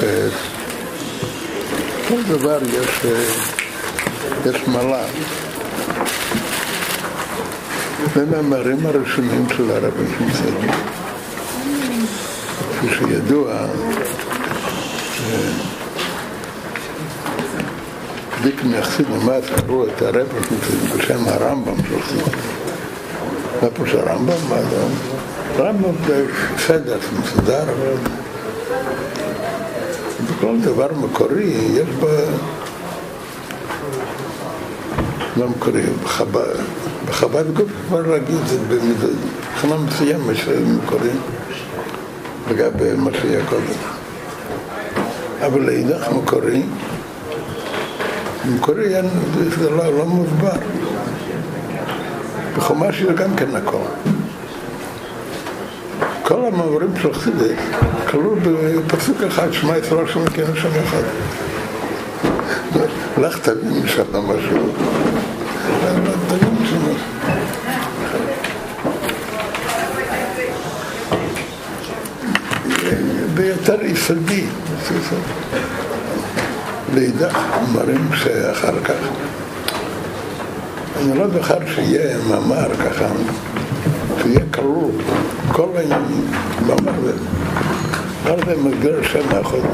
כעת, כל דבר יש, אה, יש מעלה. זה מהמאמרים הראשונים של הרבי שמסד. כפי שידוע, דיקן יחסית נמד קראו את הרבי שמסד בשם הרמב"ם של חסידות. מה פירוש הרמב"ם? זה? רמב"ם זה סדר מסודר, אבל בכל דבר מקורי יש בה... לא מקורי, בחב"ד, בחב"ד כבר להגיד את זה מבחינה מסוימת של מקורי לגבי מה שהיה קודם. אבל לאידך מקורי, מקורי זה לא, לא מוסבר. בחומש זה גם כן הכל. כל המאמרים של חסידס כלול בפסוק אחד, שמע ישראל שם כן שם אחד. לך תבין משם משהו. ביותר יסודי. לאידך מראים שאחר כך אני לא זוכר שיהיה מאמר ככה, שיהיה כלול כל העניינים, מאמר זה. מאמר זה מסגר השם האחוד.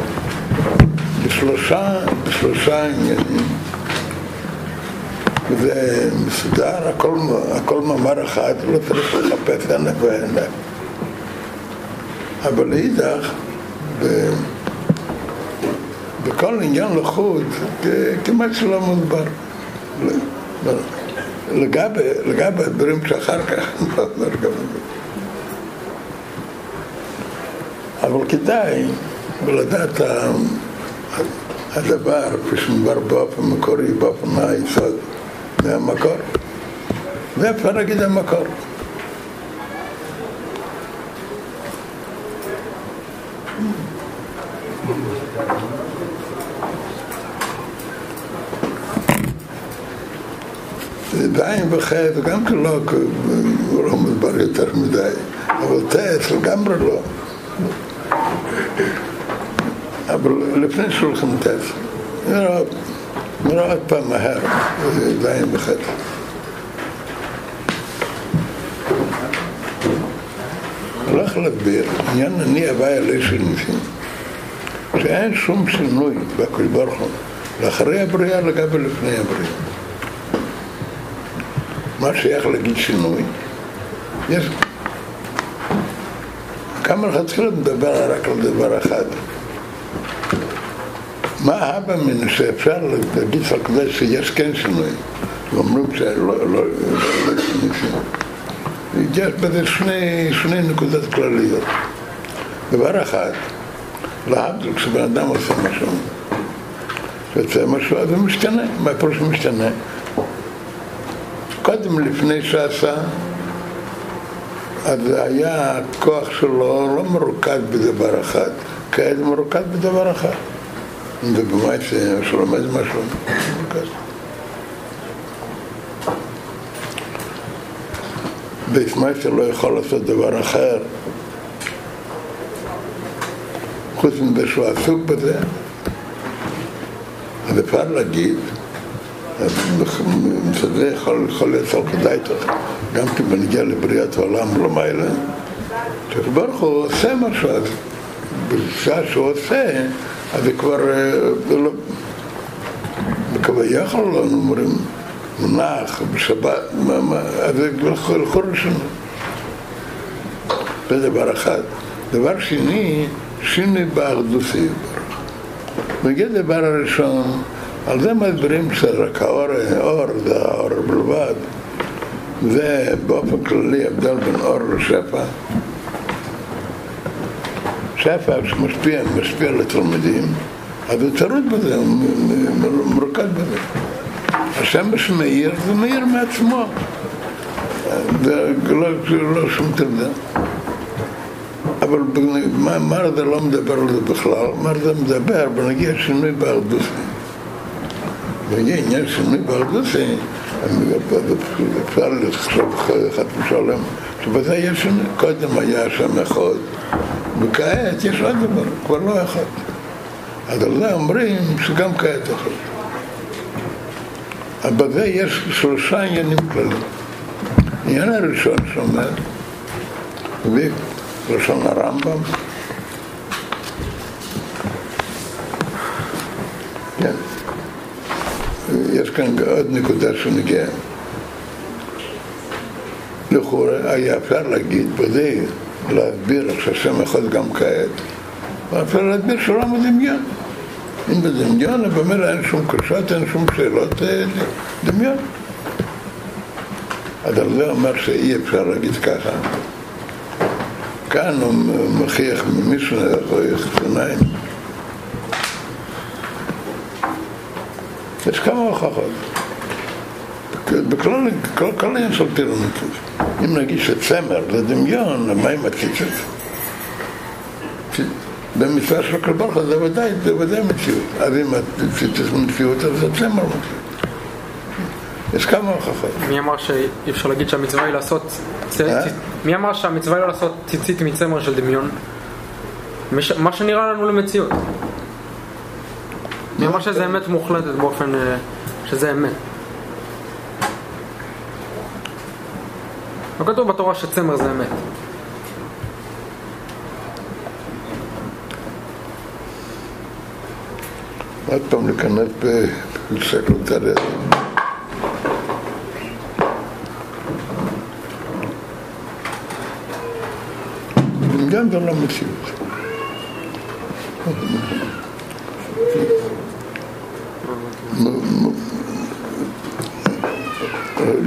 בשלושה, בשלושה עניינים. וזה מסודר, הכל, הכל מאמר אחד, לא צריך לחפש הנה והנה. אבל לאידך, בכל עניין לחוד, כמעט שלא מוסבר. לגבי, לגבי הדברים שאחר כך, לא אומר גם את זה. אבל כדאי לדעת הדבר, כפי באופן מקורי, באופן היסוד, מהמקור. ואפשר להגיד המקור. בעין וחטא, גם כן לא, הוא לא מדבר יותר מדי, אבל טס לגמרי לא. אבל לפני שולחן טס, נראה, עוד פעם מהר, בעין וחטא. הולך להסביר, עניין אני הווי עלי של ניסים, שאין שום שינוי בקדוש ברוך לאחרי הבריאה לגבי לפני הבריאה. מה שייך להגיד שינוי? יש... כמה לכתחילה מדבר רק על דבר אחד. מה הבה מן שאפשר להגיד על כזה שיש כן שינוי? ואומרים שלא לא, לא, לא שינוי. יש בזה שני, שני נקודות כלליות. דבר אחד, להבדיל כשבן אדם עושה משהו, יוצא משהו, אז הוא משתנה. מה פירוש משתנה? קודם לפני שעשה, אז היה הכוח שלו לא מרוכז בדבר אחד, כעת מרוכז בדבר אחד. אם זה במעשה, שהוא לומד משהו, מרוכז. בית מייסטר לא יכול לעשות דבר אחר חוץ מזה שהוא עסוק בזה אז אפשר להגיד, זה יכול, יכול להיות על כדאי גם כי בנגיע לבריאת העולם למעלה, שהקדוש ברוך הוא עושה משהו, אז בשעה שהוא עושה, אז זה כבר לא... כביכול לא אומרים מונח בשבת, אז זה לכל ראשונה. זה דבר אחד. דבר שני, שינוי באחדוסי. נגיד דבר הראשון, על זה מסבירים שרק האור, האור זה האור בלבד. זה באופן כללי הבדל בין אור לשפע. שפע שמשפיע, משפיע לתלמידים, אז הוא צרוד בזה, הוא מרוקד בזה. השמש מאיר, זה מאיר מעצמו. זה לא, לא שום תבדה. אבל מרדה לא מדבר על זה בכלל, מרדה מדבר בנגיע שינוי בארדוסי. בנגיע עניין שינוי בארדוסי, אפשר לחשוב אחד משלם, שבזה יש שינוי. קודם היה שם אחד, וכעת יש עוד דבר, כבר לא אחד. אז על זה אומרים שגם כעת אחד. אבל בזה יש שלושה עניינים כלליים. העניין הראשון שאומר, בלשון הרמב"ם, כן, יש כאן עוד נקודה שנגיע. לכאורה היה אפשר להגיד בזה, להסביר שהשם יכול גם כעת, ואפשר להסביר שעולם הדמיון. אם בדמיון, במילא אין שום קשות, אין שום שאלות, דמיון. אז על זה אומר שאי אפשר להגיד ככה. כאן הוא מכריח ממישהו רואה חיצוניים. יש כמה הוכחות. בכלל, כל העניין של פירמידות. אם נגיד שצמר זה דמיון, מה עם הציצות? במצווה של כל ברכה זה ודאי, זה ודאי מציאות. אז אם הציצות מציאות, אז זה צמר מציאות. יש כמה הוכחות. מי אמר שאי אפשר להגיד שהמצווה היא לעשות... מי אמר שהמצווה היא לא לעשות ציצית מצמר של דמיון? מה שנראה לנו למציאות. מי אמר שזה אמת מוחלטת באופן... שזה אמת. לא כתוב בתורה שצמר זה אמת. עוד פעם להיכנס בסקרטריה. גם זה לא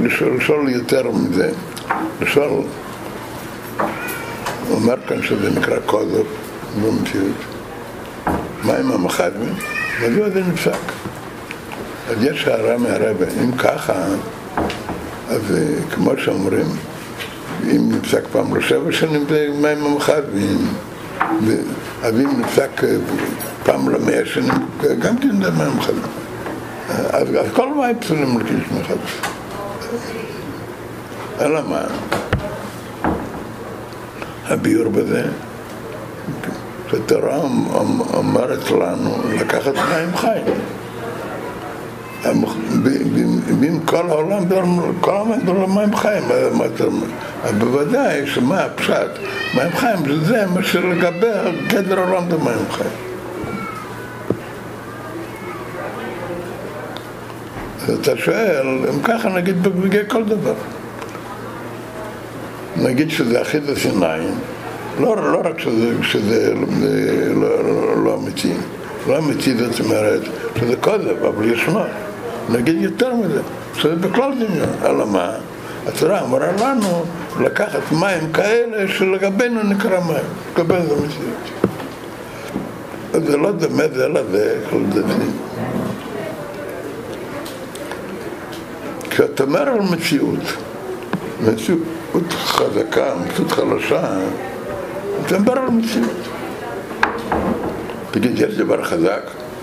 לשאול יותר מזה, לשאול, הוא אומר כאן שזה נקרא קודו, לא מציאות. מה עם המחדמים? מדוע זה נפסק? אז יש הערה מהרבה, אם ככה, אז כמו שאומרים, אם נפסק פעם לשבע שנים זה מים המחדמים, אז אם נפסק פעם למאה שנים, גם כן זה מים המחדמים. אז כל מים פסולים לקיש מחדש. אלא מה? הביור בזה, שהתורה אומרת לנו לקחת מים חיים. ואם כל העולם, כל העולם זה מים חיים, מה אתה אומר? בוודאי שמה הפשט? מים חיים זה מה שלגבי גדר העולם זה מים חיים. אתה שואל, אם ככה נגיד בגבי כל דבר. נגיד שזה אחידס עיניים, לא, לא רק שזה, שזה לא, לא, לא אמיתי, לא אמיתי זאת אומרת שזה כוזב, אבל ישנו. נגיד יותר מזה, שזה בכלל דמיון. אלא מה? התורה אמרה לנו לקחת מים כאלה שלגבינו נקרא מים, לגבי זה מציאות. זה לא דומה זה לזה, זה דין. כשאתה אומר על מציאות, מציאות חזקה, מציאות חלשה, אתה מדבר על מציאות. תגיד, יש דבר חזק?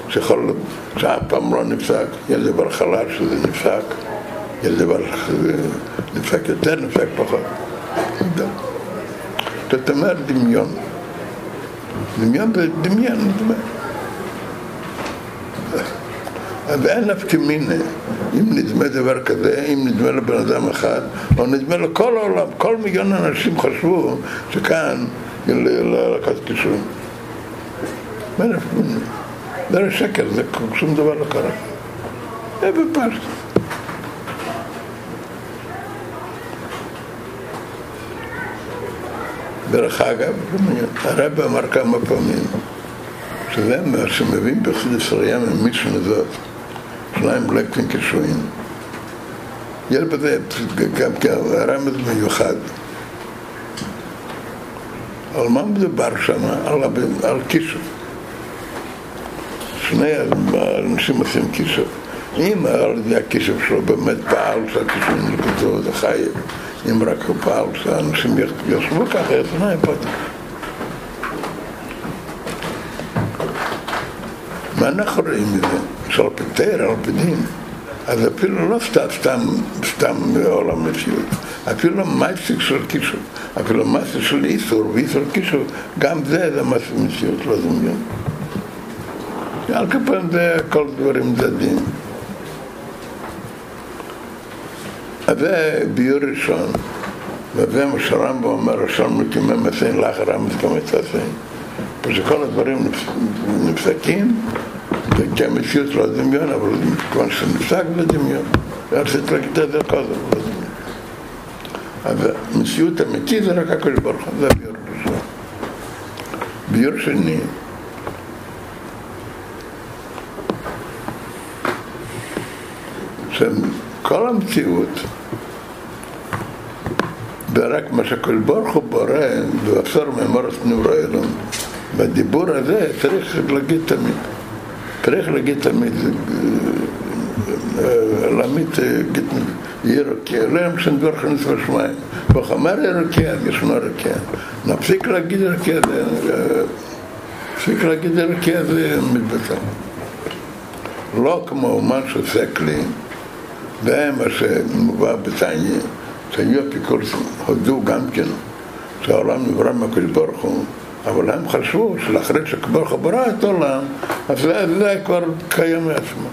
שיכול, שאף פעם לא נפסק, יש דבר חלש שזה נפסק, יש דבר נפסק יותר, נפסק פחות. זאת אומרת דמיון. דמיון זה דמיון, אז אין נפטימינה אם נדמה דבר כזה, אם נדמה לבן אדם אחד, או נדמה לכל העולם, כל מיליון אנשים חשבו שכאן לקחת קישורים. אין נפטימינה. זה שקר, זה שום דבר לא קרה. זה בפשט. דרך אגב, הרב אמר כמה פעמים שזה מה שמבין בחסידס ראייה ממישהו הזאת, שניים בלקפין קשויים. יש בזה גם רמז מיוחד. על מה מדובר שם? על, על קישור. שני אנשים עושים קישור. אם על ידי הקישור שלו באמת פעל שהקישור נקודו זה חייב. אם רק הוא פעל שאנשים ישבו ככה, אז מה איפה מה אנחנו רואים מזה? על פנים, אז אפילו לא סתם, סתם, סתם עולם מציאות, אפילו מייסק של קישור, אפילו מייסק של איסור ואיסור קישור, גם זה זה מייסק מציאות, לא דמיון. על כפיים זה כל דברים צדדים. אז זה ביור ראשון, וזה מה שהרמב"ם אומר, ראשון מקימי מסין לאחר המסכמת עשין. שכל הדברים נפסקים, כי המציאות לא דמיון, אבל כיוון שנפסק זה דמיון. רציתי להגיד את זה קודם, לא דמיון. אז המציאות אמיתית זה רק הקדוש ברוך הוא, זה ביור ראשון. ביור שני, שכל המציאות ורק מה שכל ברוך הוא בורא, ואסור מאמרת נוראלום, בדיבור הזה צריך להגיד תמיד. להגיד תמיד, להעמיד ירוקיה, לא ימשן דבר חנוס בשמיים. וחמר ירוקיה, ישנו ירוקיה. נפסיק להגיד ירוקיה, נפסיק להגיד ירוקיה זה מתבצע. לא כמו אומן שעוסק לי, זה מה שמובא בתניא. שהיו אפיקורסים, הודו גם כן שהעולם נברא מהקדוש ברוך הוא, אבל הם חשבו שלאחרי שהקדוש ברא את העולם, אז זה, כבר קיים מעצמו.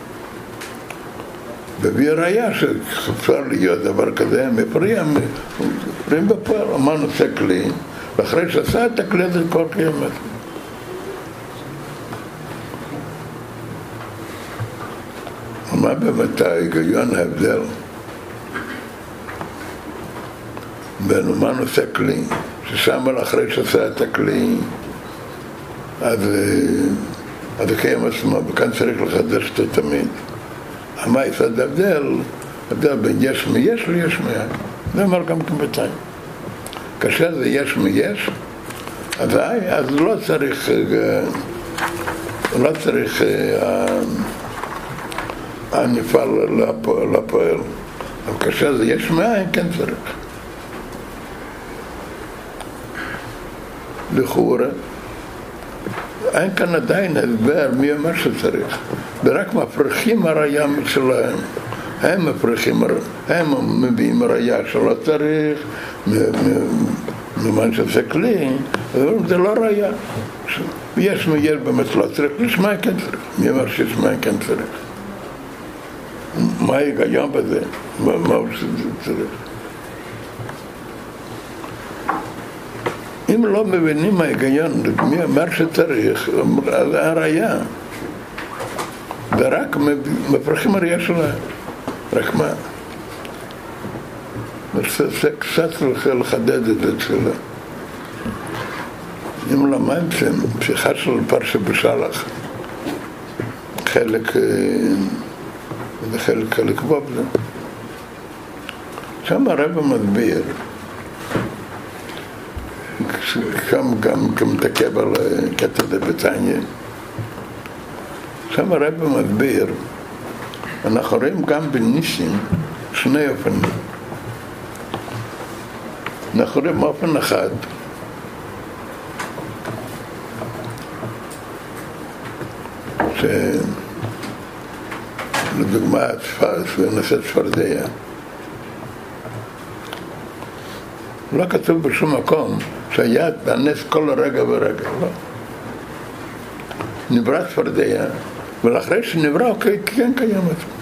והביא ראיה שאפשר להיות דבר כזה מפריע, מפריעים בפועל, אמן עושה כלי, ואחרי שעשה את הכלי הזה כבר קיים מעצמו. מה באמת ההיגיון, ההבדל? בין אומן עושה כלי, ששם על אחרי שעושה את הכלי, אז, אז זה קיים עצמו, וכאן צריך לחדש אותו תמיד. יש עוד הבדל? הבדל בין יש מיש ליש מאין. זה אומר גם בינתיים. כאשר זה יש מיש, אזי, אז לא צריך, לא צריך הנפעל לפועל. אבל כאשר זה יש מאין, כן צריך. לכאורה, אין כאן עדיין הסבר מי אומר שצריך, ורק מפריחים הראייה שלהם. הם מפריחים, הם מביאים ראייה שלא צריך, ממה שזה כלי, זה לא ראייה. יש מיש באמת לא צריך, לשמוע כן צריך. מי אומר ששמוע כן צריך? מה ההיגיון בזה? מה הוא צריך? אם לא מבינים ההיגיון, מי אומר שצריך, הראייה. ורק מפרחים הראייה שלהם. רק מה? זה קצת לחדד את זה שלו. אם למדתם, פתיחה של פרשה בשלח, חלק, זה חלק, חלק בובלה. שם הרב מסביר שם גם, גם מתעכב על קטע זה בתניא. שם הרב מסביר, אנחנו רואים גם בניסים שני אופנים. אנחנו רואים אופן אחד, שלדוגמה נושא צפרדע לא כתוב בשום מקום שהיה הנס כל רגע ורגע, לא. נברא צפרדע, ולאחרי שנברא הוא כן קיים עצמו.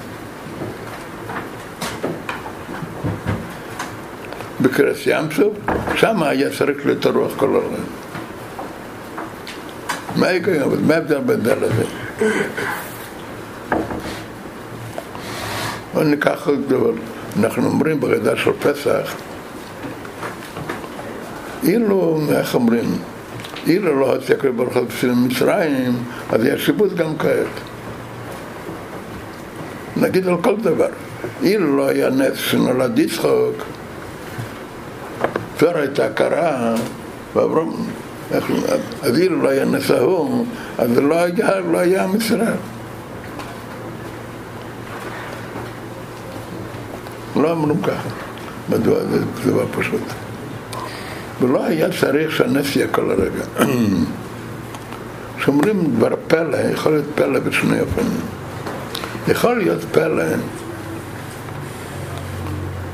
בקרס ים סוף, שם היה צריך להיות הרוח כל העולם. מה ההיגיון? מה ההבדל בין זה לזה? בואו ניקח עוד דבר. אנחנו אומרים בגדה של פסח, אילו, איך אומרים, אילו לא הוציא הקרב ברוך הוא מצרים, אז יש שיבוץ גם כעת. נגיד על כל דבר. אילו לא היה נס שנולד יצחוק, כבר הייתה קרה, ואברום, אז אילו לא היה נס ההוא, אז לא היה, לא היה ישראל. לא אמרו ככה. מדוע? זה דבר פשוט. ולא היה צריך שהנס יהיה כל הרגע. כשאומרים דבר פלא, יכול להיות פלא בשני אופנים. יכול להיות פלא.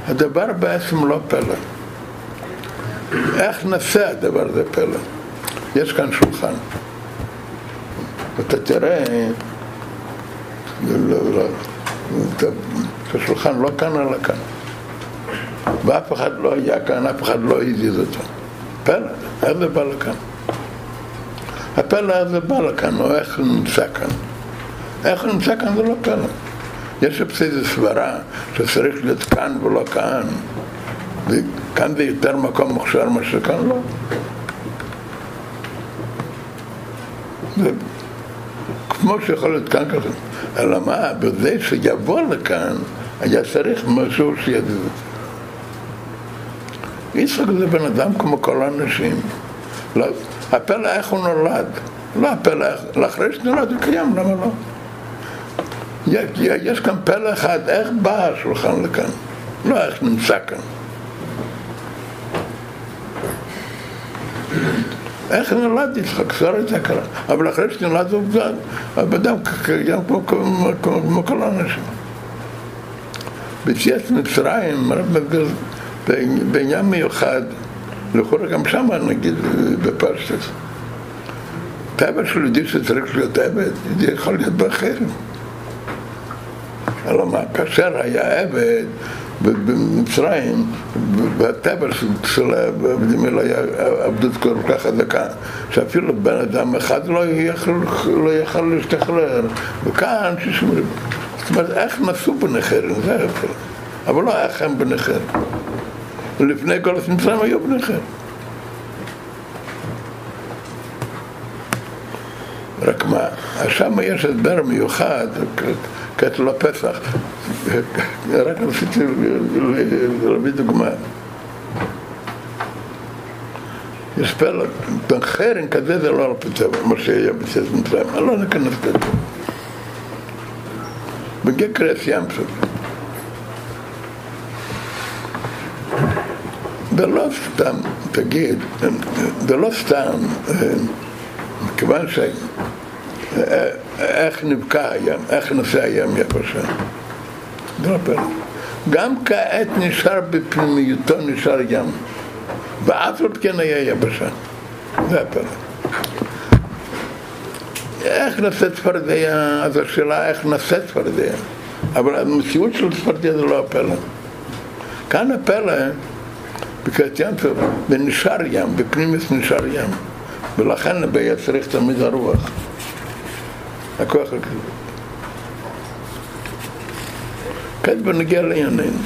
הדבר בעצם לא פלא. איך נעשה הדבר הזה פלא? יש כאן שולחן. ואתה תראה, לא, לא, השולחן לא כאן אלא כאן. ואף אחד לא היה כאן, אף אחד לא הזיז אותו. פלא, איך זה בא לכאן? הפלא הזה בא לכאן, או איך הוא נמצא כאן. איך הוא נמצא כאן זה לא פלא. יש איזו סברה שצריך להיות כאן ולא כאן. וכאן זה יותר מקום מוכשר מאשר כאן לא. זה כמו שיכול להיות כאן ככה. אלא מה, בזה שיבוא לכאן, היה צריך משהו שיזיז את זה. יצחק זה בן אדם כמו כל האנשים. לא, הפלא איך הוא נולד. לא הפלא, לאחרי שנולד הוא קיים, למה לא? יש כאן פלא אחד, איך בא השולחן לכאן? לא איך נמצא כאן. איך נולד יצחק? סורת זה קרה. אבל אחרי שנולד הוא אדם קיים כמו כל האנשים. ביציאת מצרים, בעניין מיוחד, לכאורה גם שם נגיד בפרשת. טבע של יהודי שצריך להיות עבד, זה יכול להיות באחרים. מה, כאשר היה עבד במצרים, בטבע של העבדים האלה היה עבדות כל כך חזקה, שאפילו בן אדם אחד לא יכול, לא להשתחרר, וכאן. זאת אומרת, איך נשאו בני חרם, זה ההבדל. אבל לא איך הם בני חרם. לפני כל מצרים היו בני חרם. רק מה, שם יש הסבר מיוחד, כתוב לפסח. רק רציתי להביא דוגמה. יש פלא, חרם כזה זה לא על פצע, מה שהיה בצד מצרים, אני לא ניכנס לזה. בגיע קרס ים סוף. ולא סתם, תגיד, ולא סתם, מכיוון ש... איך נבקע הים, איך נושא הים יבשה. זה לא פלא. גם כעת נשאר בפנימיותו נשאר ים, ואף עוד כן היה יבשה. זה הפלא. איך נעשה צפרדע, אז השאלה איך נעשה צפרדע. אבל המציאות של צפרדע זה לא הפלא. כאן הפלא, בקריאת ים טוב, ונשאר ים, בפנימיוס נשאר ים. ולכן לבעיה צריך תמיד הרוח. הכוח הכזה. כעת בנגיע לענייננו,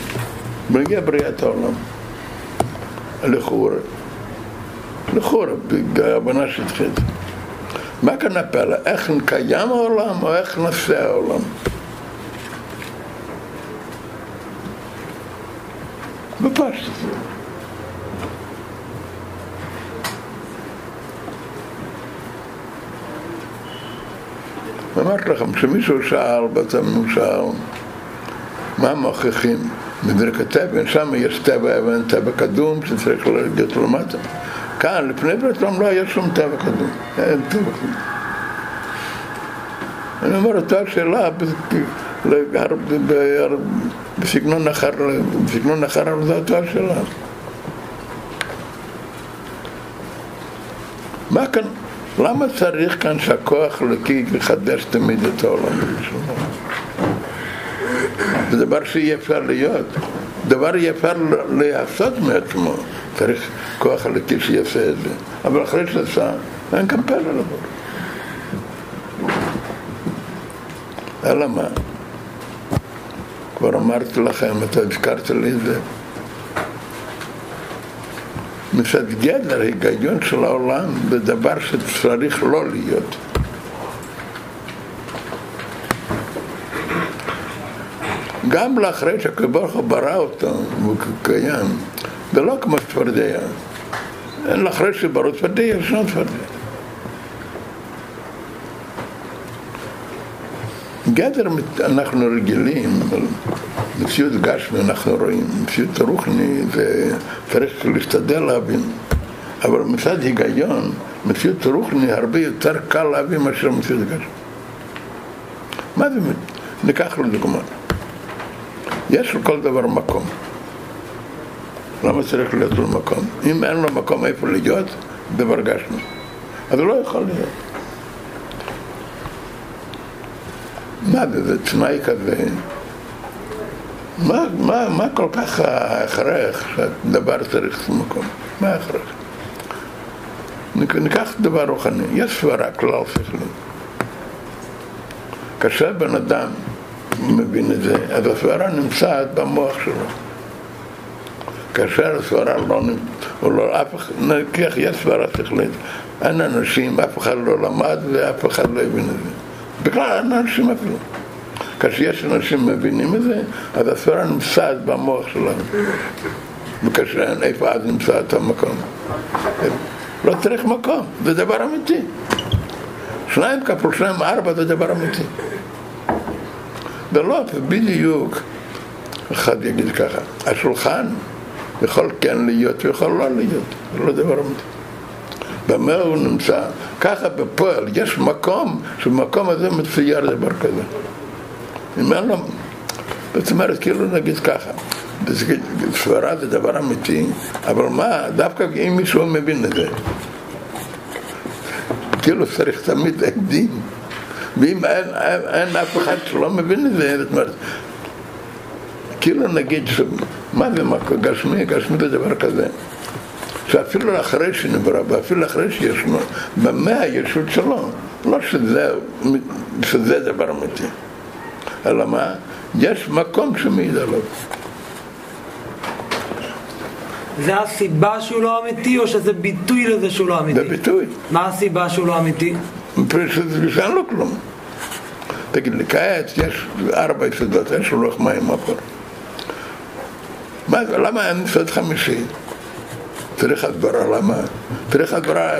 בנגיע בריאת העולם, לכאורה, לכאורה, בהבנה שטחית. מה כאן הפלא? איך קיים העולם או איך נעשה העולם? בפשט. אמרתי לכם, כשמישהו שאל, בעצמנו שאל, מה מוכיחים? בדרך הטבע, שם יש טבע אבן, טבע קדום שצריך לרדת למטה. כאן, לפני בית לא היה שום טבע קדום, אין טבע קדום. אני אומר, אותה שאלה בסגנון אחר, בסגנון אחר, אבל זו אותה שאלה. מה כאן, למה צריך כאן שהכוח אלוקי יחדש תמיד את העולם שלו? זה דבר שאי אפשר להיות, דבר אי אפשר לעשות מעצמו, צריך כוח אלוקי שיעשה את זה, אבל אחרי שעשה, אין כאן פלא לבוא. אלא מה? כבר אמרתי לכם, אתה הזכרת לי את זה. מצד גדר היגיון של העולם זה דבר שצריך לא להיות. גם לאחרי שהקדוש ברא אותו, והוא קיים, זה לא כמו צפרדע. לאחרי שברא צפרדע, ישנו צפרדע. גדר אנחנו רגילים, מציאות גשמי אנחנו רואים, מציאות רוחני זה צריך להשתדל להבין, אבל מצד היגיון, מציאות רוחני הרבה יותר קל להבין מאשר מציאות גשמי. מה זה? ניקח לו דוגמא. יש לכל דבר מקום. למה צריך להיות לו מקום? אם אין לו מקום איפה להיות, דבר גשמי. אז לא יכול להיות. מה זה, זה תנאי כזה? מה, מה, מה כל כך ההכרח שהדבר צריך מקום? מה ההכרח? ניקח דבר רוחני, יש סברה, כלל שכלי. כאשר בן אדם מבין את זה, אז הסברה נמצאת במוח שלו. כאשר הסברה לא נמצאת, לא, אף אחד, ניקח, יש סברה שכלית, אין אנשים, אף אחד לא למד ואף אחד לא הבין את זה. בכלל אין אנשים אפילו. כאשר יש אנשים מבינים את זה, אז הסברה נמצאת במוח שלנו. וכאשר איפה אז נמצא את המקום. לא צריך מקום, זה דבר אמיתי. שניים כפול שניים ארבע זה דבר אמיתי. ולא, בדיוק, אחד יגיד ככה, השולחן יכול כן להיות ויכול לא להיות, זה לא דבר אמיתי. במה הוא נמצא? ככה בפועל, יש מקום, שבמקום הזה מצויר דבר כזה. אין לו, זאת אומרת, כאילו נגיד ככה, סברה זה דבר אמיתי, אבל מה, דווקא אם מישהו מבין את זה, כאילו צריך תמיד עדים, ואם אין, אין, אין אף אחד שלא מבין את זה, זאת אומרת, כאילו נגיד, מה זה גשמי? גשמי זה דבר כזה. שאפילו אחרי שנברא, ואפילו אחרי שישנו, במה הישות שלו, לא שזה, שזה דבר אמיתי, אלא מה? יש מקום שמעיד עליו. זה הסיבה שהוא לא אמיתי, או שזה ביטוי לזה שהוא לא אמיתי? זה ביטוי. מה הסיבה שהוא לא אמיתי? שאין לו כלום. תגיד לי, כעת יש ארבע יסודות, יש רוח מים מפור. למה אין יסוד חמישי? צריך הסברה, למה? צריך הסברה,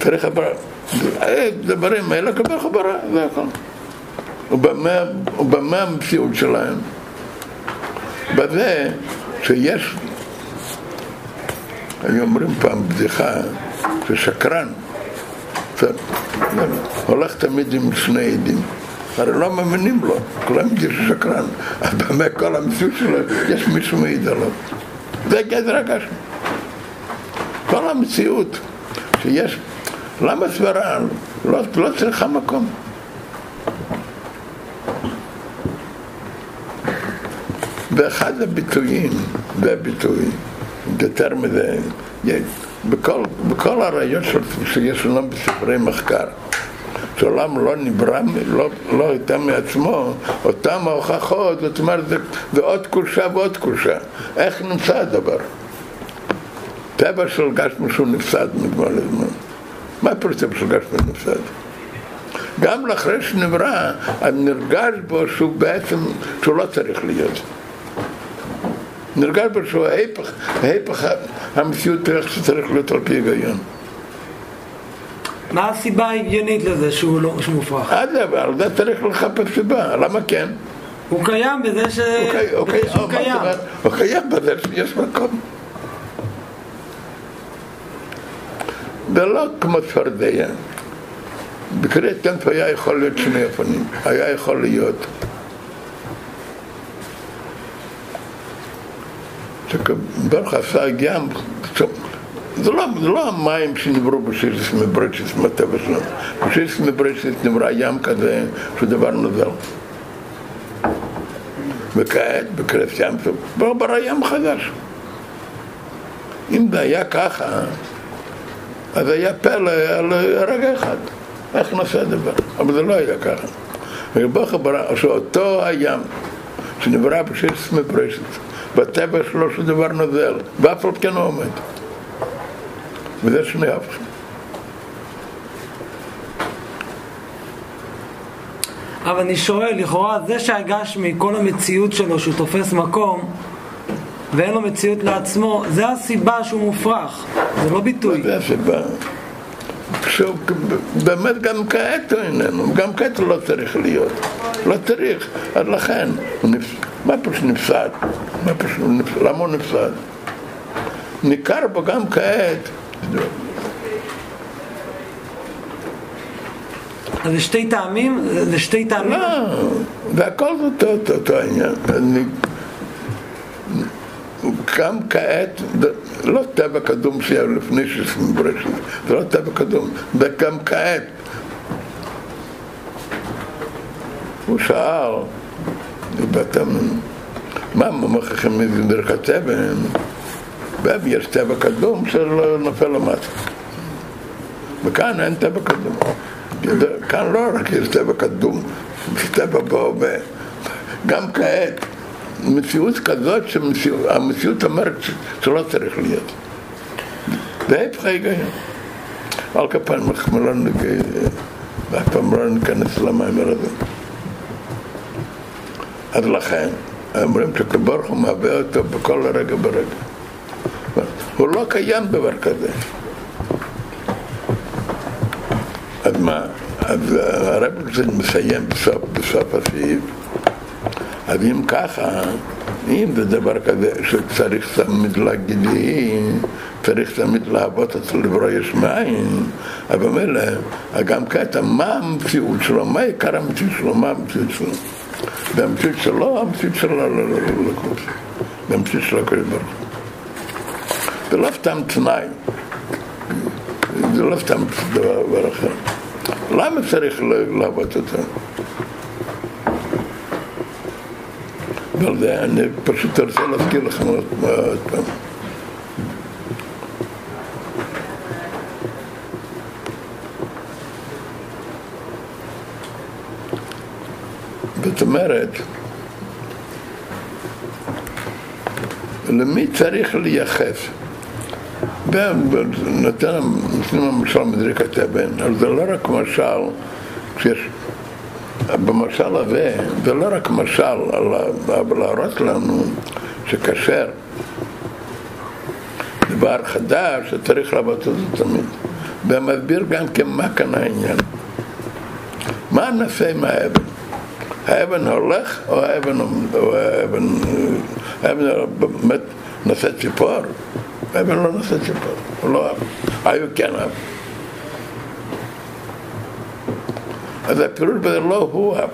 צריך הסברה. דברים האלה כבר חברה, זה הכל. ובמה המציאות שלהם? בזה שיש, היו אומרים פעם בדיחה, ששקרן, הולך תמיד עם שני עדים. הרי לא מאמינים לו, כולם יודעים שהוא שקרן. אבל באמת כל המציאות שלו, יש מישהו מעיד עליו. זה גדר הגשם. כל המציאות שיש, למה סברה לא, לא צריכה מקום? ואחד הביטויים, זה הביטוי, יותר מזה, בכל, בכל הרעיון שיש לנו בספרי מחקר, שהעולם לא נברא, לא, לא הייתה מעצמו, אותם ההוכחות, זאת אומרת, זה, זה עוד קושה ועוד קושה. איך נמצא הדבר? טבע של גשמו שהוא נפסד נגמר לזמן. מה של גשמו נפסד? גם לאחרי שנברא, נרגש בו שהוא בעצם, שהוא לא צריך להיות. נרגש בו שהוא ההפך, ההפך המציאות איך שצריך להיות על פי היגיון. מה הסיבה ההגיונית לזה שהוא, לא, שהוא מופרך? אדרבה, על זה צריך לחפש סיבה, למה כן? הוא קיים בזה, ש... הוא, בזה שהוא קיים. הוא קיים בזה שיש מקום. זה לא כמו צפרדע. בקריאת טמפ היה יכול להיות שני אופנים, היה יכול להיות ברוך עשה גם זה לא, זה לא המים שנבראו בשירס מברצ'ס מהטבע שלנו. בשירס מברצ'ס נברא ים כזה שהוא דבר נוזל. וכעת, בקרב ים, ברא ים חדש. אם זה היה ככה, אז היה פלא על רגע אחד. איך נעשה הדבר? אבל זה לא היה ככה. ורבך ברא, שאותו הים שנברא בשירס מברצ'ס, בטבע שלו שהוא דבר נוזל, ואף על כן הוא עומד. וזה שני הפכים. אבל אני שואל, לכאורה זה שהגשמי, כל המציאות שלו שהוא תופס מקום ואין לו מציאות לעצמו, זה הסיבה שהוא מופרך, זה לא ביטוי. זה הסיבה. שהוא באמת גם כעת הוא איננו, גם כעת הוא לא צריך להיות, לא צריך, אז לכן, נפ... מה פשוט נפסד? מה פשוט נפסד? למה הוא נפסד? ניכר בו גם כעת זה שתי טעמים? זה שתי טעמים? לא, והכל זה אותו, אותו, אותו העניין. אני, גם כעת, זה לא טבע קדום שהיה לפני שעושים ברשת, זה לא טבע קדום, וגם כעת. הוא שאל, דיברתם, מה מוכיחים מזה דרך הטבע? יש טבע קדום שלא נופל למטה. וכאן אין טבע קדום. כאן לא רק יש טבע קדום, יש טבע בהווה. גם כעת, מציאות כזאת שהמציאות אומרת שלא צריך להיות. זה ההפך ההיגיון. על כפיים אנחנו לא ואף פעם לא ניכנס למאמר הזה. אז לכן, אומרים שקבורך הוא מהווה אותו בכל רגע ברגע. הוא לא קיים דבר כזה. אז מה? אז הרב מסיים בסוף, בסוף הסעיף. אז אם ככה, אם זה דבר כזה שצריך תמיד להגיד צריך תמיד להוות אצל לברוא יש מאין, אבל מילא, גם קטע, מה המציאות שלו, מה עיקר המציאות שלו, מה המציאות שלו? והמציאות שלו, המציאות שלו לא והמציאות שלו הקדוש ברוך. זה לא סתם תנאי, זה לא סתם דבר אחר. למה צריך לעבוד אותו? אבל זה, אני פשוט רוצה להזכיר לכם עוד פעם. זאת אומרת, למי צריך לייחס? נותנים למשל מדריקת אבן, אבל זה לא רק משל, כשיש, במשל הזה, זה לא רק משל, אבל להראות לנו שכשר דבר חדש, שצריך לעבוד את זה תמיד. ומסביר גם כן מה כאן העניין. מה נעשה עם האבן? האבן הולך או האבן, או האבן, האבן באמת נושא ציפור? האבן לא נושא ציפור, לא היו כן אהב. אז הפירוש בזה לא הוא אהב,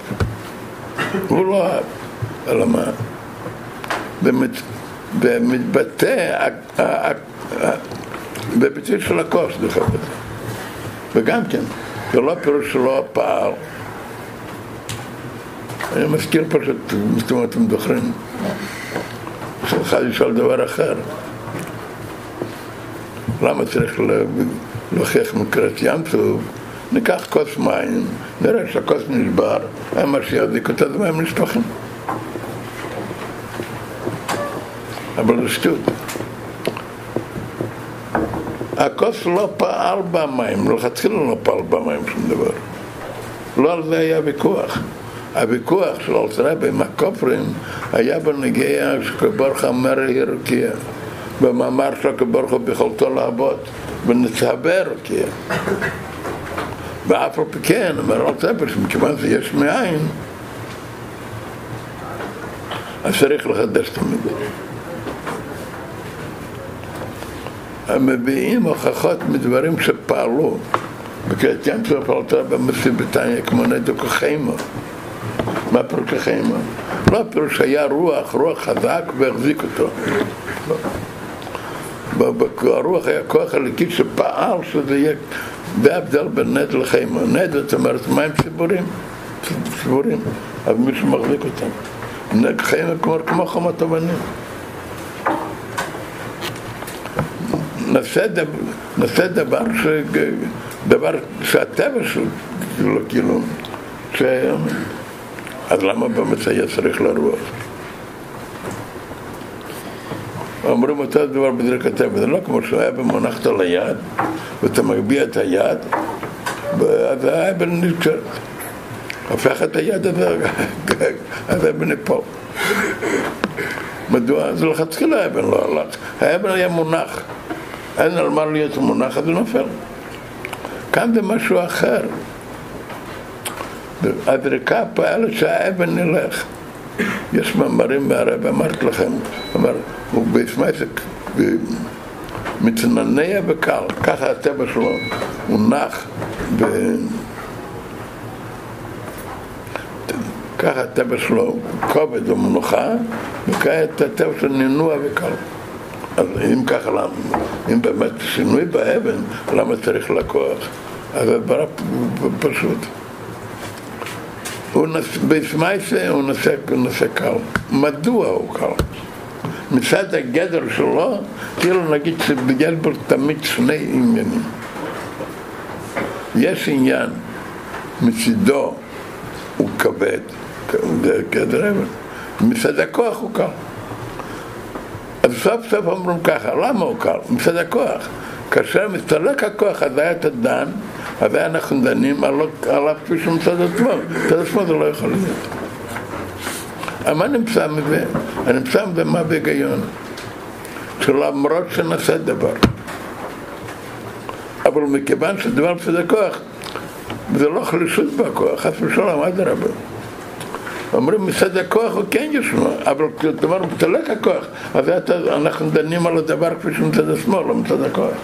הוא לא אהב, אלא מה? ומתבטא בביטוי של הכוס, דרך אגב. וגם כן, זה לא פירוש שלו הפער. אני מזכיר פשוט, זאת אומרת, אתם זוכרים, שלך לשאול דבר אחר. למה צריך להוכיח מקרת ים טוב? ניקח כוס מים, נראה שהכוס נשבר, היה מה שיחזיק אותה זה מים נשפכים. אבל זה שטות. הכוס לא פעל במים, לכתחילה לא פעל במים שום דבר. לא על זה היה ויכוח. הוויכוח של אלתרבה עם הכופרים היה בנגיעה שקבורך אומר הרקיע. במאמר של הקבורך ביכולתו לעבוד ונצהבה הרקיע. ואף על פי כן, אומר אלתרבה, שמכיוון שיש מאין, אז צריך לחדש תמיד. הם מביאים הוכחות מדברים שפעלו. בקריאת ים סוף אלתרבה מוסיף בתניא כמו נדו כחיימו. מה פירוש החיים? לא פירוש היה רוח, רוח חזק והחזיק אותו. לא. הרוח היה כוח הליקי שפעל שזה יהיה, זה ההבדל בין נד לחיימה. נד זאת אומרת מים ציבורים, ציבורים, אז מישהו מחזיק אותם. נד חיימה כמו, כמו חומת אבנים. נעשה דבר, ש, דבר שהטבע שלו, כאילו, ש... אז למה היה צריך לרוח? אומרים אותו דבר בדרך הטבע, זה לא כמו שהיה במונחת על היד, ואתה מגביה את היד, אז האבן נשאר. הופך את היד אז האבן ייפול. מדוע? זה לכתחילה האבן לא הלך. האבן היה מונח. אין על מה להיות מונח, אז הוא נופל. כאן זה משהו אחר. הזריקה פועלת שהאבן נלך. יש מאמרים מהרב, אמרתי לכם, אמר, הוא בסמייסק, מצננע וקל, ככה הטבע שלו, הוא נח ב... ככה הטבע שלו, כובד ומנוחה, וכעת הטבע שלו נינוע וקל. אז אם ככה, למה, אם באמת שינוי באבן, למה צריך לקוח? אז הדבר פשוט. הוא בסמייסה הוא נושא, נושא קל. מדוע הוא קל? מצד הגדר שלו, כאילו נגיד שיש בו תמיד שני עניינים. יש עניין מצידו הוא כבד, זה גדר אבן, מצד הכוח הוא קל. אז סוף סוף אומרים ככה, למה הוא קל? מצד הכוח. כאשר מסתלק הכוח, אז היה את הדן, אז אנחנו דנים עליו כפי שהוא מצד עצמו. מצד עצמו זה לא יכול להיות. מה נמצא מזה? נמצא מזה מה בהיגיון? שלמרות שנעשה דבר, אבל מכיוון שדבר מצד הכוח, זה לא חלישות בכוח, חס ושלום, אדרבה. אומרים מצד הכוח הוא כן ישנו, אבל כשדבר מתלק הכוח, אז אנחנו דנים על הדבר כפי שמצד השמאל, לא מצד הכוח.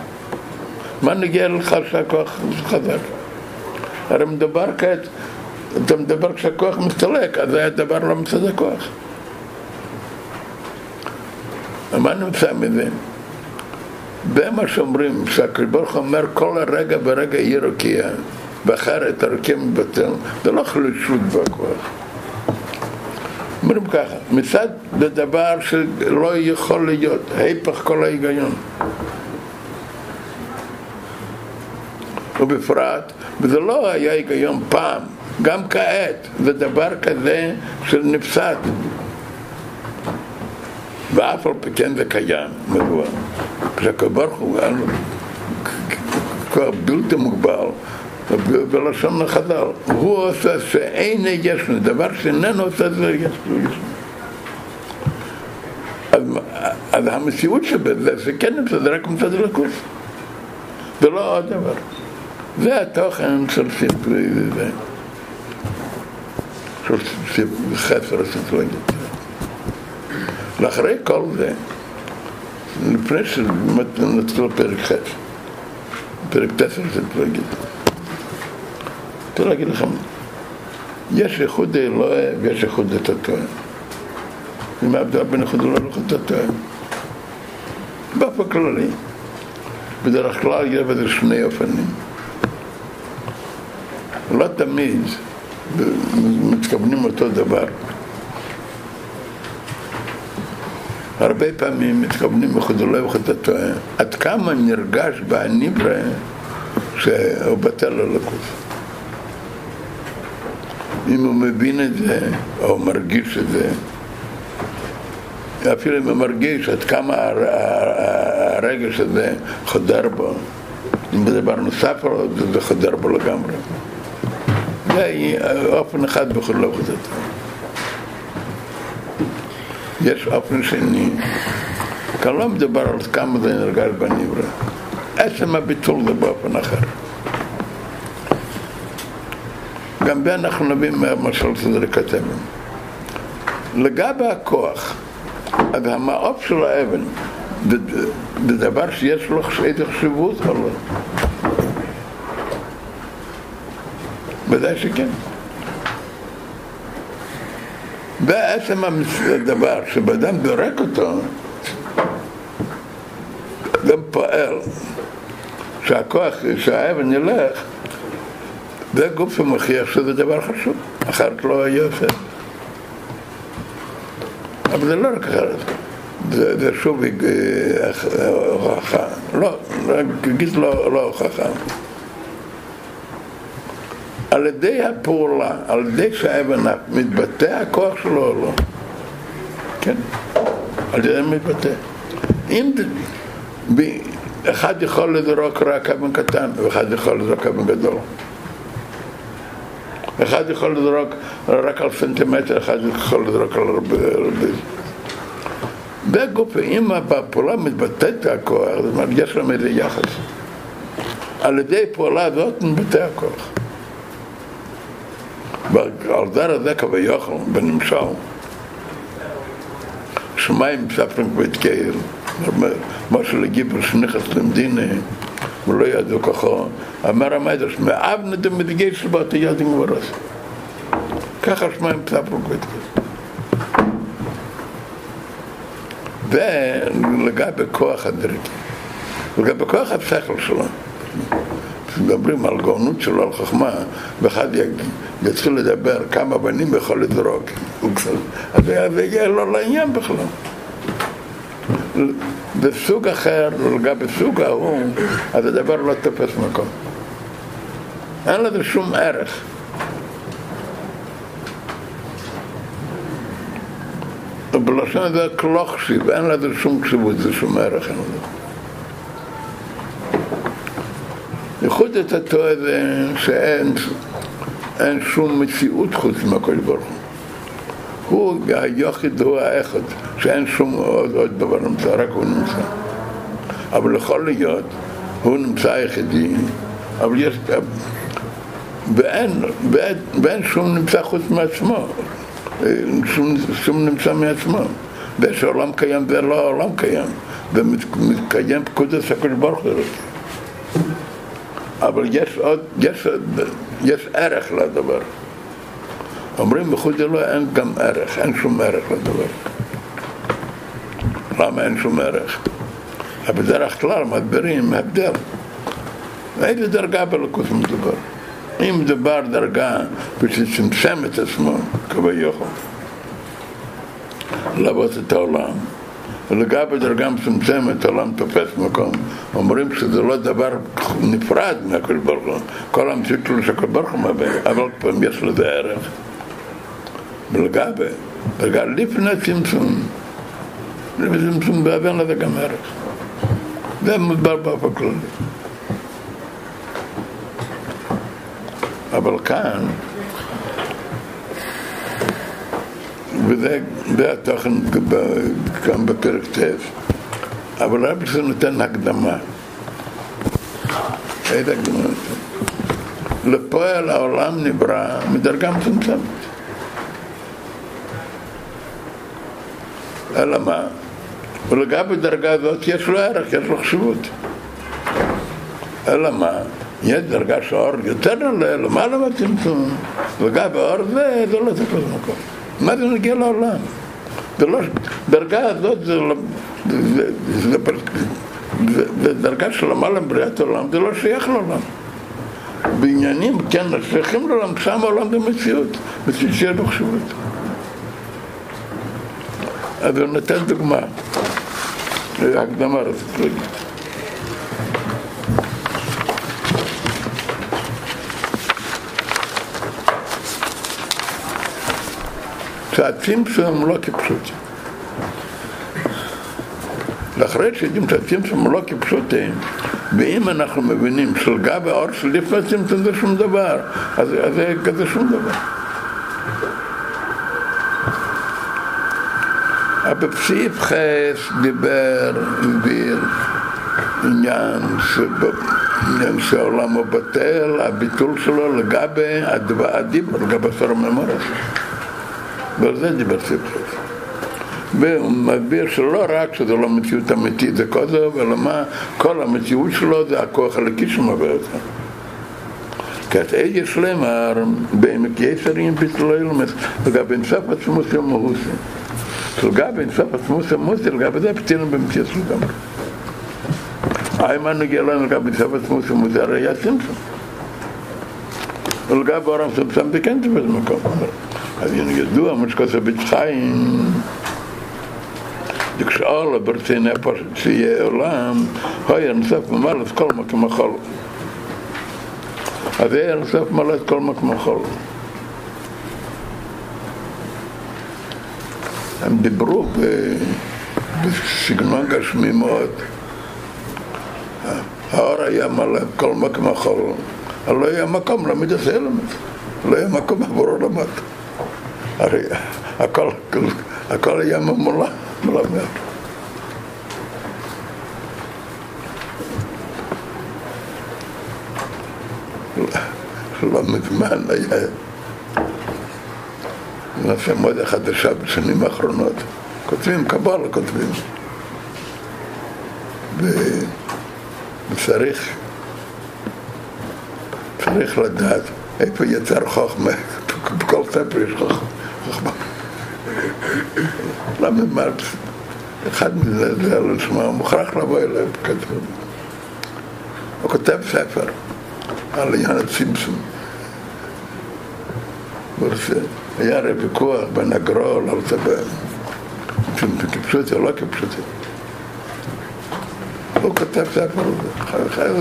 מה נגיע לך שהכוח חזק? הרי מדבר כעת, אתה מדבר כשהכוח מסתלק, אז זה הדבר לא מצד הכוח. מה נמצא מזה? זה מה שאומרים, שהקדוש ברוך אומר כל הרגע ברגע יהיה רוקיע, ואחרת הרקיע מבטל, זה לא חלישות בכוח. אומרים ככה, מצד זה דבר שלא יכול להיות, ההפך כל ההיגיון. ובפרט, וזה לא היה היגיון פעם, גם כעת, זה דבר כזה של נפסד. ואף על פי כן זה קיים, מדוע? כשהקדוש ברוך הוא כוח בלתי מוגבל, בלשון החז"ל, הוא עושה שאין ישנו, דבר שאיננו עושה זה ישנו. אז, אז המציאות שבזה זה כן נמצא, זה רק מצד הלכוס. זה לא עוד דבר. זה התוכן של ספרי זה. של חסר הספרי. לאחרי כל זה, לפני שנתחיל פרק ח', פרק תסר ספרי גיל. רוצה להגיד לכם, יש איחוד אלוהי ויש איחוד התתוה. ומה ההבדל בין איחוד אלוהי לאיחוד התתוה? באופן כללי, בדרך כלל יש בזה שני אופנים. לא תמיד מתכוונים אותו דבר. הרבה פעמים מתכוונים מחודולו וחודתו, עד כמה נרגש בהניברא שהוא בטל ללקוס. אם הוא מבין את זה, או מרגיש את זה, אפילו אם הוא מרגיש עד כמה הרגש הזה חודר בו, אם זה דבר נוסף זה חודר בו לגמרי. זה אופן אחד בכל עבודתו. יש אופן שני, כאן לא מדובר על כמה זה נרגש בנברא. עצם הביטול זה באופן אחר. גם זה אנחנו נבין מהמשל שזה כתבים. לגבי הכוח, אז המעוף של האבן, זה דבר שיש לו חשיבות או לא? ודאי שכן. בעצם הדבר שבאדם דורק אותו, גם פועל, שהכוח, שהאבן ילך, זה גוף שמוכיח שזה דבר חשוב, אחרת לא היה עושה. אבל זה לא רק אחרת, זה, זה שוב הוכחה, לא, גיס לא, לא הוכחה. על ידי הפעולה, על ידי שהאבן מתבטא הכוח שלו או לא. כן, על ידי מתבטא. אם אחד יכול לזרוק רק אבן קטן ואחד יכול לזרוק אבן גדול. אחד יכול לזרוק רק על סנטימטר, אחד יכול לזרוק על הרבה... הרבה. בגוף, אם בפעולה מתבטאת הכוח, זאת אומרת, יש להם איזה יחס. על ידי פעולה הזאת מתבטא הכוח. ועל דר הזה כביכול, בנמשל, שמיים ספרינג בית קהיל, משהו לגיבר שניחס למדינה, ולא ידעו כוחו, אמר המדרש, מאבנה דמדגי שבאת ידין גברס. ככה שמיים ספרינג בית קהיל. ולגבי כוח הדרקי, לגבי כוח השכל שלו. כשמדברים על גאונות שלו, על חוכמה, ואחד יתחיל לדבר כמה בנים יכול לזרוק, אז זה יגיע לו לעניין בכלל. בסוג אחר, לגבי סוג ההוא, אז הדבר לא תופס מקום. אין לזה שום ערך. בלשון זה קלוחשיב, אין לזה שום קשיבות, זה שום ערך, אין לזה. ייחוד את התואר שאין אין שום מציאות חוץ מהקדוש ברוך הוא. הוא היחיד, הוא האחד, שאין שום עוד, עוד דבר נמצא, רק הוא נמצא. אבל יכול להיות, הוא נמצא היחידי, אבל יש... ואין, ואין, ואין שום נמצא חוץ מעצמו, שום, שום נמצא מעצמו. ושהעולם קיים ולא העולם קיים, ומתקיים פקודת הקדוש ברוך הוא. אבל יש עוד, יש, יש ערך לדבר. אומרים בחוץ לא אין גם ערך, אין שום ערך לדבר. למה אין שום ערך? בדרך כלל מדברים הבדל. איזה דרגה בלכות מדובר? אם מדובר דרגה שצמצם את עצמו, כביכול, לעבוד את העולם, ולגבי דרגה מצומצמת העולם תופס מקום. אומרים שזה לא דבר נפרד מהקדוש ברוך הוא, כל המציאות שלו שהקדוש ברוך הוא מביא, אבל פעם יש לזה ערך. ולגבי, דרגה לפני צמצום, לפני צמצום ואין לזה גם ערך. זה מוסבר באופן כללי. אבל כאן, וזה התוכן גם בפרק ט', אבל זה נותן הקדמה. איזה הקדמה נותן? לפועל העולם נברא מדרגה מצומצמת. אלא מה? ולגבי דרגה הזאת יש לו ערך, יש לו חשיבות. אלא מה? יש דרגה שהאור יותר עולה, למעלה מהצמצום, לגבי האור זה, זה לא צריך להיות מקום. מה זה נגיע לעולם? לא, דרגה הזאת זה, זה, זה, זה, זה, זה דרגה של למעלה בריאת העולם, זה לא שייך לעולם. בעניינים, כן, שייכים לעולם, שם העולם זה מציאות, מציאות שיש בו חשיבות. אז הוא נותן דוגמה, הקדמה רציתי להגיד. שהצמצום הם לא כפשוטים. ואחרי שיודעים שהצמצום לא כפשוטים, ואם אנחנו מבינים שלגבי האור שלפני הצמצום זה שום דבר, אז זה כזה שום דבר. אבל בסעיף חס דיבר, הסביר עניין עניין שהעולם הוא בטל, הביטול שלו לגבי הדיבור, לגבי סור ממורס. ועל זה דיבר סיפחס. והוא מסביר שלא רק שזה לא מציאות אמיתית, זה כל זה, אלא מה, כל המציאות שלו זה הכוח הלקי שמביא אותה. כעת אי שלמה בעמק יסרים ביטלו ילמס, לגבי נסף עצמוס ומהוסי. לגבי נסף עצמוס ומהוסי, לגבי זה פתינו במציאות לגמרי. האם הנוגע לנו לגבי תופס מוסר מוזר היה צמצום. ולגבי אורם צמצם זה כן תופס מקום. אז ידוע מה שכוסה בצחיים כשאול ברצי נפש שיהיה עולם, היה נוסף ממלא את כל מקום החול. אז היה נוסף ממלא את כל מקום החול. הם דיברו בסגנון גשמי מאוד. האור היה מלא כל מקום החול, אבל לא היה מקום למידס אלמנט, לא היה מקום עבור עולמות. הרי הכל, הכל היה ממולא, מלא מאוד. לא מזמן היה נעשה מודה חדשה בשנים האחרונות. כותבים קבלה, כותבים. וצריך צריך לדעת איפה יצר חוכמה, בכל ספר יש חוכמה. למה מרקס, אחד מזה זה על עצמו, הוא מוכרח לבוא אליו, הוא כותב ספר על יאנה צימפסון. היה הרי ויכוח בין הגרול על זה כפשוטי או לא כפשוטי. הוא כותב ספר על זה, חייב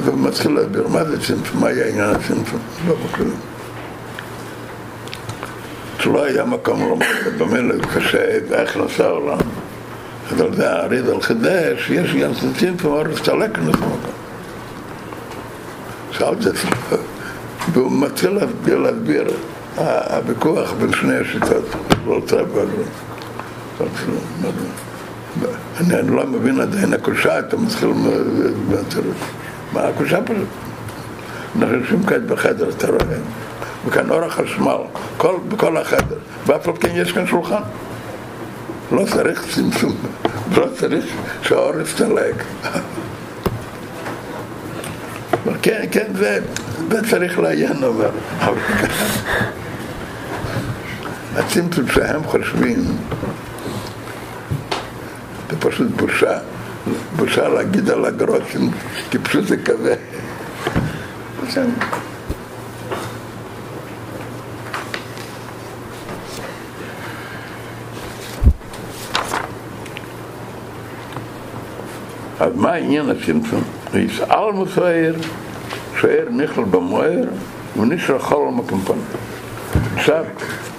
אז הוא מתחיל להסביר מה זה צמצום, מה היה עניין הצמצום, לא בכלום. שלא היה מקום לומר, במילא נעשה העולם. אז על זה האריזל חידש, יש עניין צמצום, הוא מסתלק נעשה מקום. שאלתי את זה, והוא מתחיל להסביר, להסביר הוויכוח בין שני השיטות, לא רוצה בגלל. אני לא מבין עדיין הקושה, אתה מתחיל מהתירוץ. מה הקושה פשוט? אנחנו יושבים כאן בחדר, אתה רואה, וכאן אור החשמל, כל, בכל החדר, ואף על כן יש כאן שולחן. לא צריך צמצום, לא צריך שהאור יסתלק. כן, כן, זה, זה צריך לעיין, אבל הצמצום שהם חושבים זה פשוט בושה, בושה להגיד על הגרושים, כי פשוט זה כזה. אז מה העניין הצמצום? ויסעל מסוער, שוער נכלל במוער, ונשאר חול על מקום פנוי. עכשיו,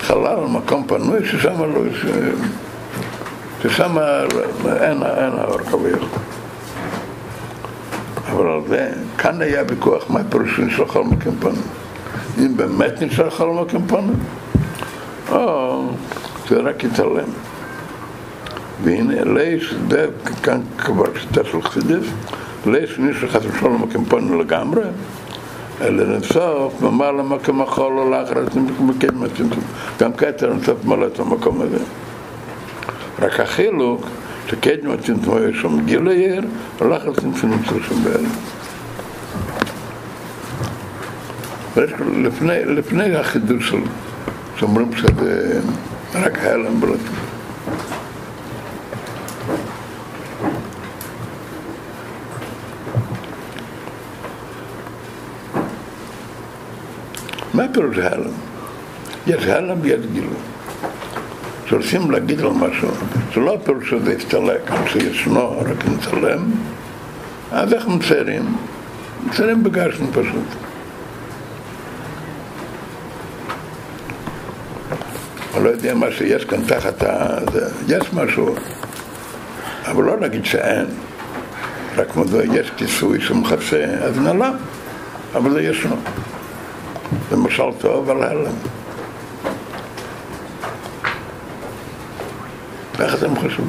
חלל על מקום פנוי, ששם לא יש... ששם אין, אין האור כביכול. אבל על זה, כאן היה ויכוח מה פירוש חול על מקום פנוי. אם באמת חול על מקום פנוי, או זה רק יתעלם. והנה לייש, זה כאן כבר שיטה של חסידס, לייש ניסו חס ושלום מקמפון לגמרי, אלא לנסוף ממלא מקום החול או הצמצום. גם כתר נסוף מלא את המקום הזה. רק החילוק, שקדם הצמצום היה שם גיל העיר, הלך הצמצום נמצא שם בעלם. לפני, לפני החידוש של, שאומרים שזה רק הלם בלטות. מה פירוש הלם? יש הלם ויש גילוי. כשרוצים להגיד על משהו, זה לא פירוש שזה יסתלק, שישנו, רק נצלם, אז איך מציירים? מציירים בגשם פשוט. אני לא יודע מה שיש כאן תחת ה... יש משהו, אבל לא להגיד שאין, רק מדוע יש כיסוי שמכסה, אז נעלם, אבל זה ישנו. זה משל טוב על הלם. איך אתם חושבים?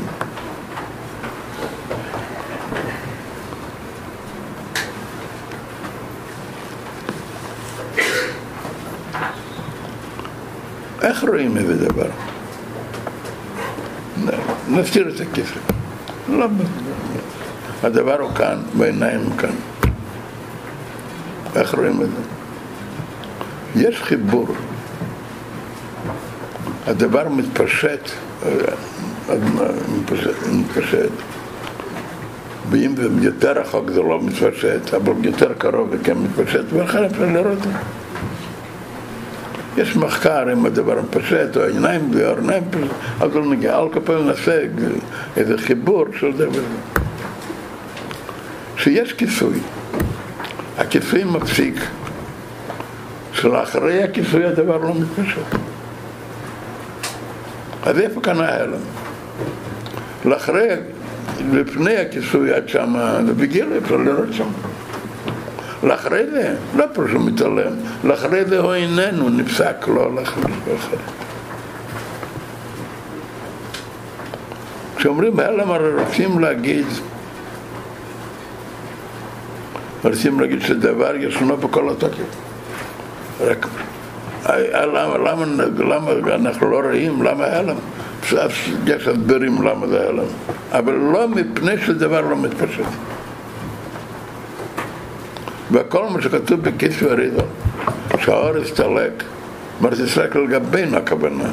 איך רואים איזה דבר? נסתיר את הכסף. לא, הדבר הוא כאן, בעיניים הוא כאן. איך רואים את זה? יש חיבור. הדבר מתפשט, מתפשט. ואם זה יותר רחוק זה לא מתפשט, אבל יותר קרוב זה כן מתפשט, ולכן אפשר לראות את זה. יש מחקר אם הדבר מפשט, או העיניים והעיניים פשט, אז לא נגיע, על כל פעמים נעשה איזה חיבור של זה וזה. שיש כיסוי, הכיסוי מפסיק, שלאחרי הכיסוי הדבר לא מתפשט. אז איפה כאן ההלם? לאחרי, לפני הכיסוי עד זה בגיל אפשר לראות שם. לאחרי זה, לא פה שהוא מתעלם, לאחרי זה הוא איננו, נפסק, לא הלך לאחר. כשאומרים הלם הרי רוצים להגיד, רוצים להגיד שדבר ישנו בכל התוקף. רק למה, למה, למה אנחנו לא רואים, למה הלם? יש הסברים למה זה הלם, אבל לא מפני שדבר לא מתפשט. וכל מה שכתוב בכיס ואריזו, שהאור הסתלק, אומרת הסתלק לגבינו הכוונה.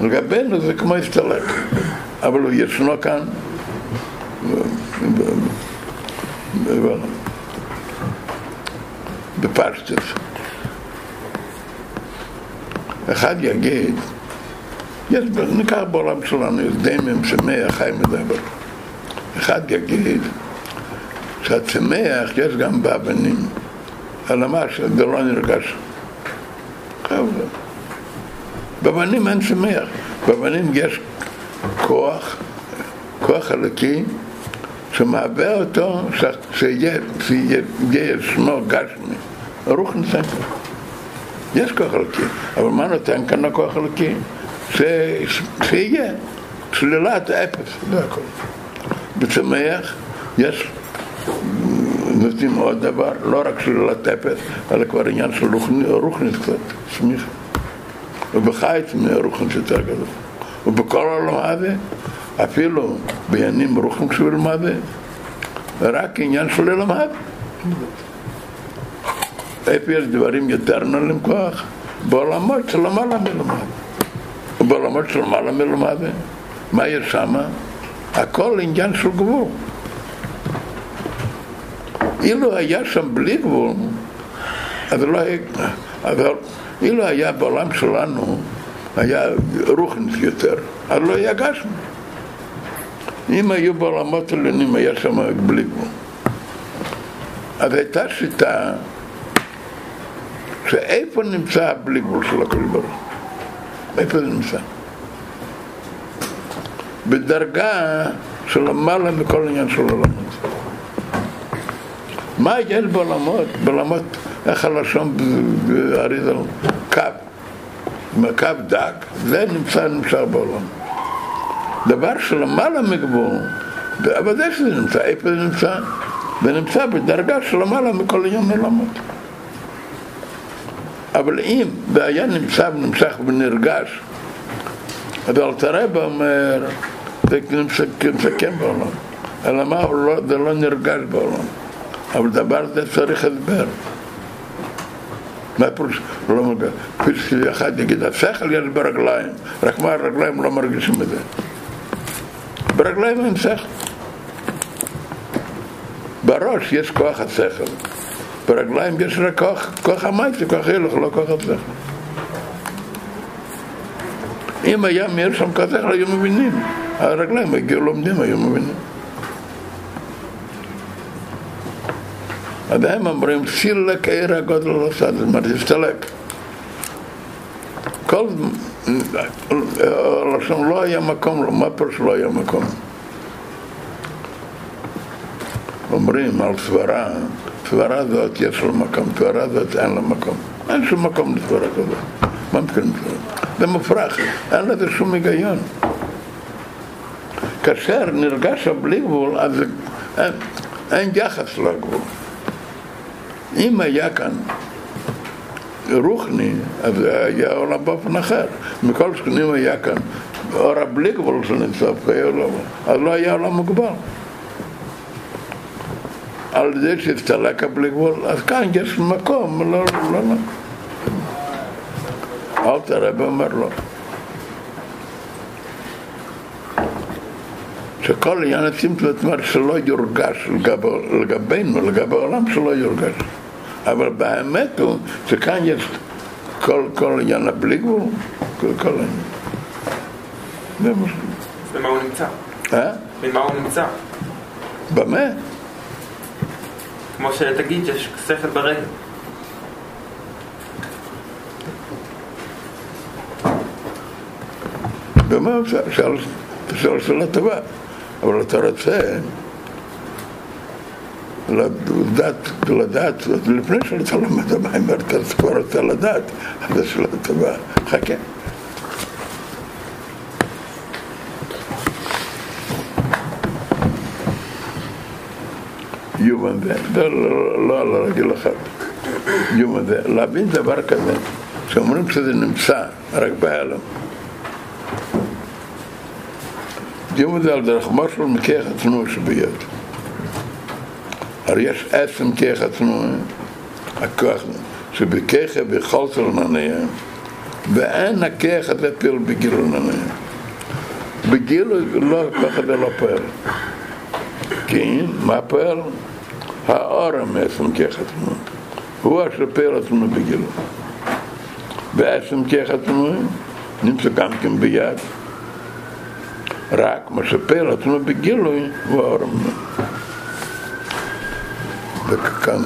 לגבינו זה כמו הסתלק, אבל הוא ישנו כאן. בפשטס. אחד יגיד, יש, ניקח בעולם שלנו, יש דמים, שמח, חי מדבר. אחד יגיד, שהצמח יש גם באבנים, אלא מה שזה לא נרגש. באבנים אין צמח, באבנים יש כוח, כוח אלוקי, שמהווה אותו, שיהיה, שמו גשמי, רוח ניסן. יש כוח אלוקי, אבל מה נותן כאן הכוח אלוקי? שיהיה שלילת אפס, זה הכל. בצמח יש נותנים עוד דבר, לא רק שלילת אפס, אלא כבר עניין של רוחנית קצת, סמיכה. ובחיץ מרוחנית יותר גדול. ובכל העולם הזה, אפילו בימים רוחם קשורים למה זה, רק עניין של ללמד. איפה יש דברים יותר נעלים כוח? בעולמות של למעלה מלמד. ובעולמות של למעלה מלמד, מה יש שם? הכל עניין של גבול. אילו היה שם בלי גבול, אז לא היה... אבל אילו היה בעולם שלנו, היה רוחנית יותר, אז לא היה גשמי. אם היו בעולמות עליונים, היה שם בלי גבול. אז הייתה שיטה שאיפה נמצא הבלי גבול של הכל ברוך? איפה זה נמצא? בדרגה של למעלה מכל עניין של עולמות. מה יש בעולמות? בעולמות, איך הלשון באריזל? קו. קו דק, זה נמצא, נמצא בעולם. דבר שלמעלה מגבול, זה שזה נמצא, איפה זה נמצא? זה נמצא בדרגה שלמעלה מכל עניין עולמות. אבל אם זה היה נמצא ונמשך ונרגש, אז אלתרעב אומר, זה מסכם בעולם. אלא מה, לא, זה לא נרגש בעולם. אבל דבר זה צריך הסבר. מה פירוש לא מרגש? כפי שאחד יגיד, השכל יש ברגליים, רק מה הרגליים לא מרגישים את זה. ברגליים אין שכל. בראש יש כוח השכל, ברגליים יש רק כוח, כוח המייסי, כוח הילוך, לא כוח השכל. אם היה מאיר שם כזה, היו מבינים. הרגליים הגיעו לומדים, היו מבינים. אז הם אומרים, סילק עיר הגודל לא עשה, זאת אומרת, הסתלק. כל, לשון לא היה מקום, מה פירוש לא היה מקום? אומרים על סברה, סברה זאת יש לה מקום, סברה זאת אין לה מקום. אין שום מקום לסברה כזאת. מה מתכוונים לזה? זה מופרך, אין לזה שום היגיון. כאשר נרגש הבלי גבול, אז אין, אין יחס לגבול. אם היה כאן רוחני, אז היה עולם באופן אחר. מכל שכנים היה כאן אור הבלי גבול שנמצא אז לא היה עולם מוגבל. על זה שהסתלק גבול, אז כאן יש מקום, לא, לא, לא. אל תראה ואומר לו. שכל עניין הצמצום, זאת אומרת שלא יורגש לגב, לגבינו, לגבי העולם שלא יורגש. אבל באמת הוא שכאן יש כל, כל עניין הבלי גבול, כל, כל העניין. זה מה הוא נמצא? אה? במה הוא נמצא? במה? כמו שתגיד שיש שכל ברגל. במה אפשר? שאלה טובה, אבל אתה רוצה לדעת, לדעת, לפני שאתה לומד המים, אתה כבר רוצה לדעת, אז זו שאלה טובה, חכה. יומן זה, לא, על הרגל אחד, יומן זה, להבין דבר כזה, שאומרים שזה נמצא רק בהלם. יומן זה על דרך משהו מכיח עצמו שביד. הרי יש עצם כיח עצמו, הכוח, שבכיח בכל צלנניה, ואין הכיח הזה פיל בגילו נניה. בגילו לא, הכוח הזה לא פועל. כי מה פועל? עצם כיח עצמו. הוא פועל עצמו בגילו. כיח עצמו נמצא גם כן ביד. רק שפועל עצמו בגילוי הוא האורם. וכאן,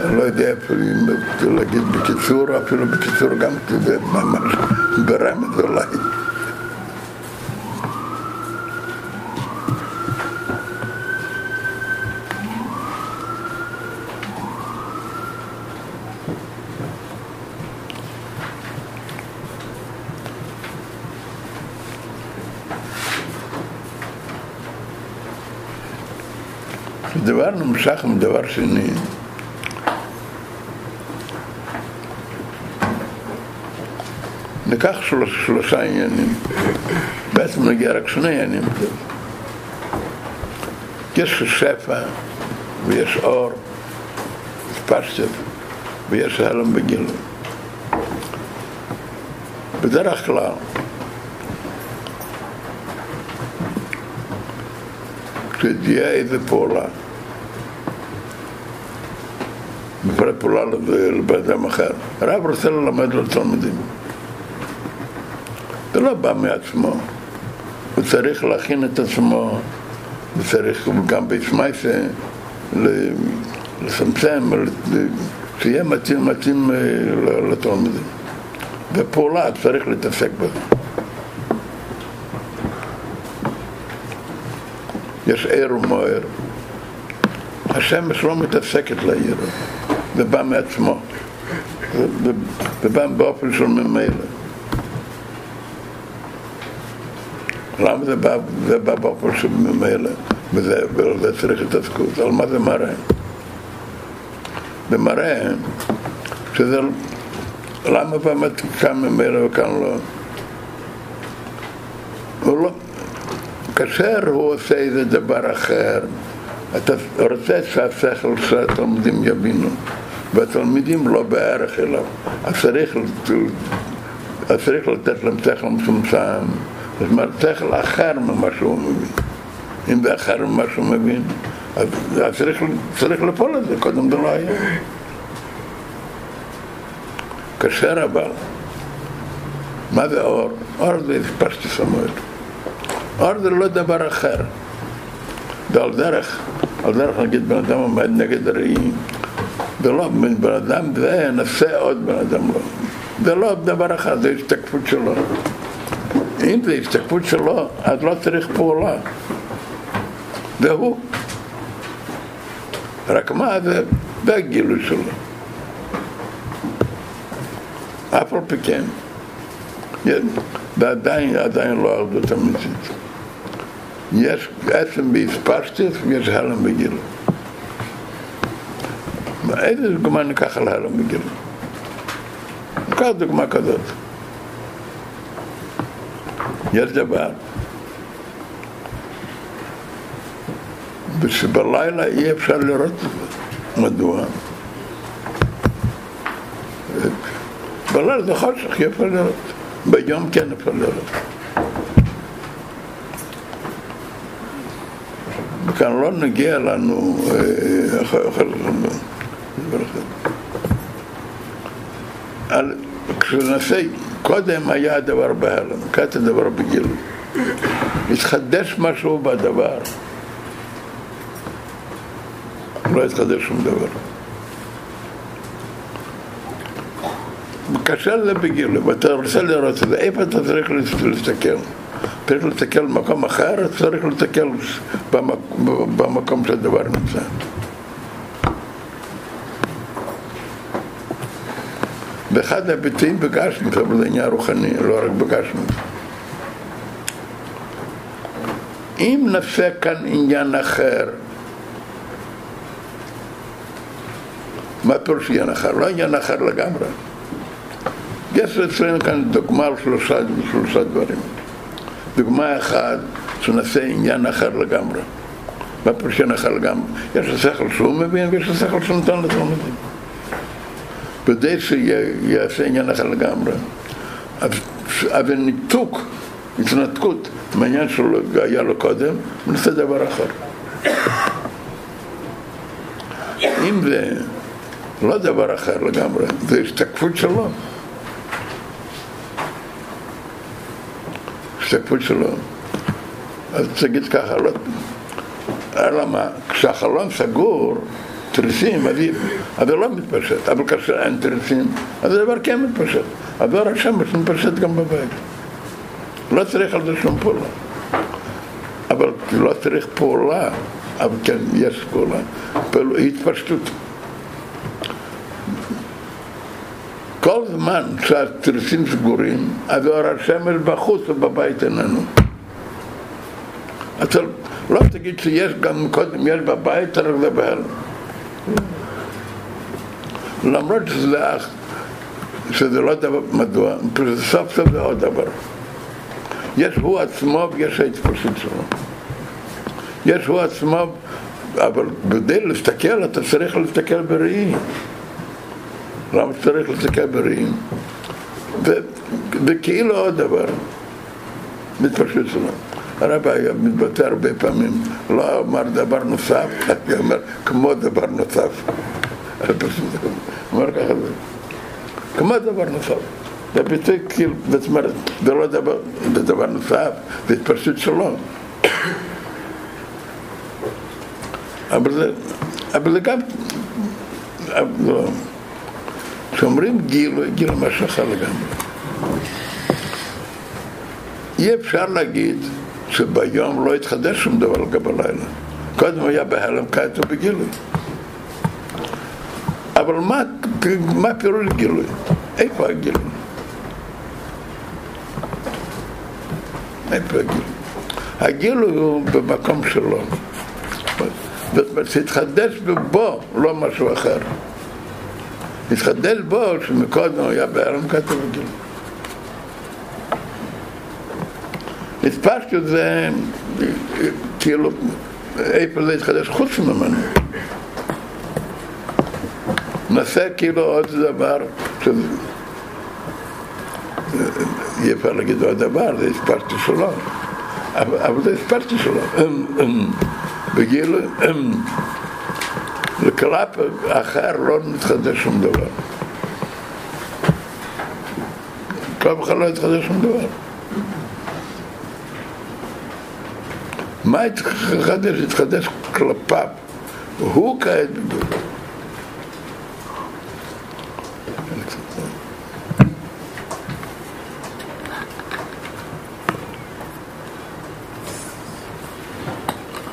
אני לא יודע אפילו להגיד בקיצור, אפילו בקיצור גם זה ממש ברמז אולי. דבר נמשך מדבר שני. ניקח שלוש, שלושה עניינים, בעצם נגיע רק שני עניינים. יש שפע ויש אור, פשטת, ויש הלם בגילוי. בדרך כלל, כשתהיה איזה פעולה, בפרט פעולה לבן אדם אחר, הרב רוצה ללמד לו תלמידים. זה לא בא מעצמו, הוא צריך להכין את עצמו, הוא צריך גם בישמייסה לצמצם, שיהיה מתאים, מתאים לתלמידים. בפעולה צריך להתעסק בזה. יש ער ומוער. השמש לא מתעסקת לעיר, זה בא מעצמו, זה בא באופן של ממילא. למה זה בא, זה בא באופן של ממילא, וזה, וזה צריך התעסקות? על מה זה מראה? זה מראה שזה, למה באמת כאן ממילא וכאן לא? הוא לא, כאשר הוא עושה איזה דבר אחר, אתה רוצה שהשכל של התלמידים יבינו, והתלמידים לא בערך אליו, אז צריך, אז צריך לתת להם שכל מצומצם, זאת אומרת שכל אחר ממה שהוא מבין. אם זה אחר ממה שהוא מבין, אז, אז צריך, צריך לפעול את זה, קודם זה לא היה. כאשר אבל, מה זה אור? אור זה פשטי סמואל. אור זה לא דבר אחר. זה על דרך, על דרך נגיד בן אדם עומד נגד הראי, זה לא בן אדם זה ינסה עוד בן אדם לא. זה לא דבר אחד, זה השתקפות שלו. אם זה השתקפות שלו, אז לא צריך פעולה. זה הוא. רק מה זה, זה הגילוי שלו. אף על פי כן, ועדיין, עדיין לא את המצית. יש עצם בהספשטס ויש הלם בגילו. איזה דוגמה ניקח על הלם בגילו? ניקח דוגמה כזאת. יש דבר ושבלילה אי אפשר לראות. מדוע? בלילה זה חושך, אי אפשר לראות. ביום כן אפשר לראות. וכאן לא נגיע לנו אה, אחר כך. כשנעשה, קודם היה הדבר בהלם, כעת הדבר בגילוי. התחדש משהו בדבר. לא התחדש שום דבר. קשה לזה בגילוי, ואתה רוצה לראות את זה, איפה אתה צריך להסתכל? צריך להסתכל במקום אחר, צריך להסתכל במקום שהדבר נמצא. באחד הביטויים בגשמית, אבל זה עניין רוחני, לא רק בגשמית. אם נעשה כאן עניין אחר, מה פירוש עניין אחר? לא עניין אחר לגמרי. יש אצלנו כאן דוגמה על שלושה, שלושה דברים. דוגמה אחת, שנעשה עניין אחר לגמרי. עניין אחר לגמרי? יש לו שכל שהוא מבין ויש לו שכל שהוא נותן לתלמידים. כדי שיעשה עניין אחר לגמרי. אז, ניתוק, התנתקות מהעניין שהיה לו קודם, ונעשה דבר אחר. אם זה לא דבר אחר לגמרי, זה השתקפות שלו. השתקפות שלו. אז תגיד ככה, לא... אלא מה? כשהחלון סגור, תריסים, אז זה לא מתפשט, אבל כאשר אין תריסים, אז הדבר כן מתפשט. הדבר השמש מתפשט גם בבית. לא צריך על זה שום פעולה. אבל לא צריך פעולה, אבל כן, יש. פעולה התפשטות. כל זמן שהתריסים סגורים, אז אור השמש בחוץ ובבית איננו. אתה לא תגיד שיש גם קודם, יש בבית, צריך לדבר. למרות שזה, שזה לא דבר, מדוע? סוף סוף זה עוד דבר. יש הוא עצמו ויש ההתפרשות שלו. יש הוא עצמו, אבל כדי להסתכל אתה צריך להסתכל בראי. למה צריך להסתכל בראי? וכאילו עוד דבר, מתפרשות שלו. הרב היה מתבטא הרבה פעמים, לא אמר דבר נוסף, הוא אומר כמו דבר נוסף. אומר ככה, כמו דבר נוסף. זה ביטוי כאילו, זאת אומרת, זה לא דבר, זה דבר נוסף, זה התפרשות שלו. אבל זה, אבל זה גם, לא. כשאומרים גילו משהו אחר לגמרי. אי אפשר להגיד שביום לא התחדש שום דבר לגבי הלילה. קודם היה בהלם, הוא בגילוי. אבל מה, מה פירוש גילוי? איפה הגילוי? איפה הגילוי? הגילוי הוא במקום שלו. זאת אומרת, שהתחדש בו, לא משהו אחר. התחדש בו, שמקודם היה בהלם, כעת הוא בגילוי. התפשטות זה כאילו, איפה זה התחדש חוץ ממנו. נעשה כאילו עוד דבר, אי אפשר להגיד עוד דבר, זה הספרתי שלו, אבל זה הספרתי שלו. בגיל, לקלאפ אחר לא מתחדש שום דבר. קלאפ אחר לא יתחדש שום דבר. מה התחדש? התחדש כלפיו. הוא כעת בגדול.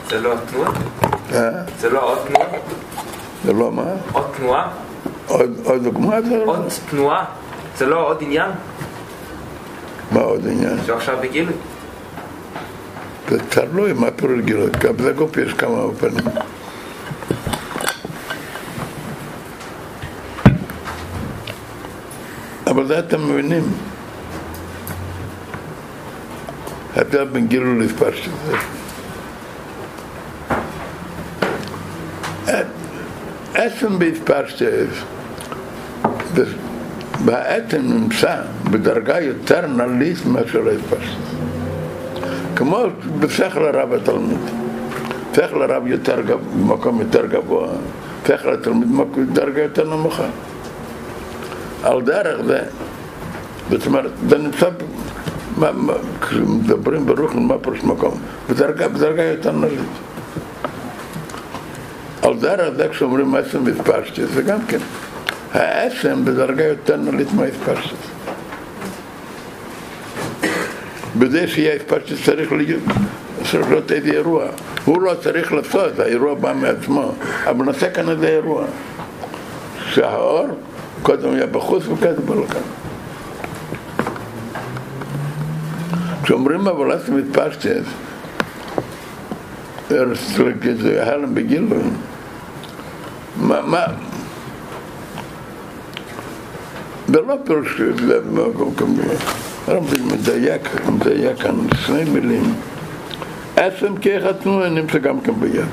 זה לא התנועה? אה? זה לא עוד תנועה? זה לא מה? עוד תנועה? עוד עוד דוגמה זה לא? עוד תנועה? זה לא עוד עניין? מה עוד עניין? שעכשיו בגילוי? זה תלוי מה פירוש גילוי, גם בגוף יש כמה אופנים. אבל זה אתם מבינים. ההבדל בין גילוי לפשטות. עצם בהתפשטות, והעצם נמצא בדרגה יותר נלית מאשר ההתפשטות. כמו בשכל הרב התלמיד. שכל הרב יותר גבוה, במקום יותר גבוה, שכל התלמיד בדרגה יותר נמוכה. על דרך זה, זאת אומרת, זה נמצא, כשמדברים ברוך מה פירוש מקום? בדרגה, בדרגה יותר נלית. על זה כשאומרים עצם והתפשטי, זה גם כן, העצם בדרגה יותר נלית מההתפשטי. בזה שיהיה התפשטות צריך להיות, צריך להיות איזה אירוע. הוא לא צריך לעשות, האירוע בא מעצמו, אבל נעשה כאן איזה אירוע. שהאור קודם היה בחוץ וכעת בא לכאן. כשאומרים אבל אז מתפשטת, זה הלם בגילוי. מה, מה, ולא פירוש, הרב מדייק, מדייק כאן שני מילים. עצם כאחד תנועה נמצא גם כן ביד.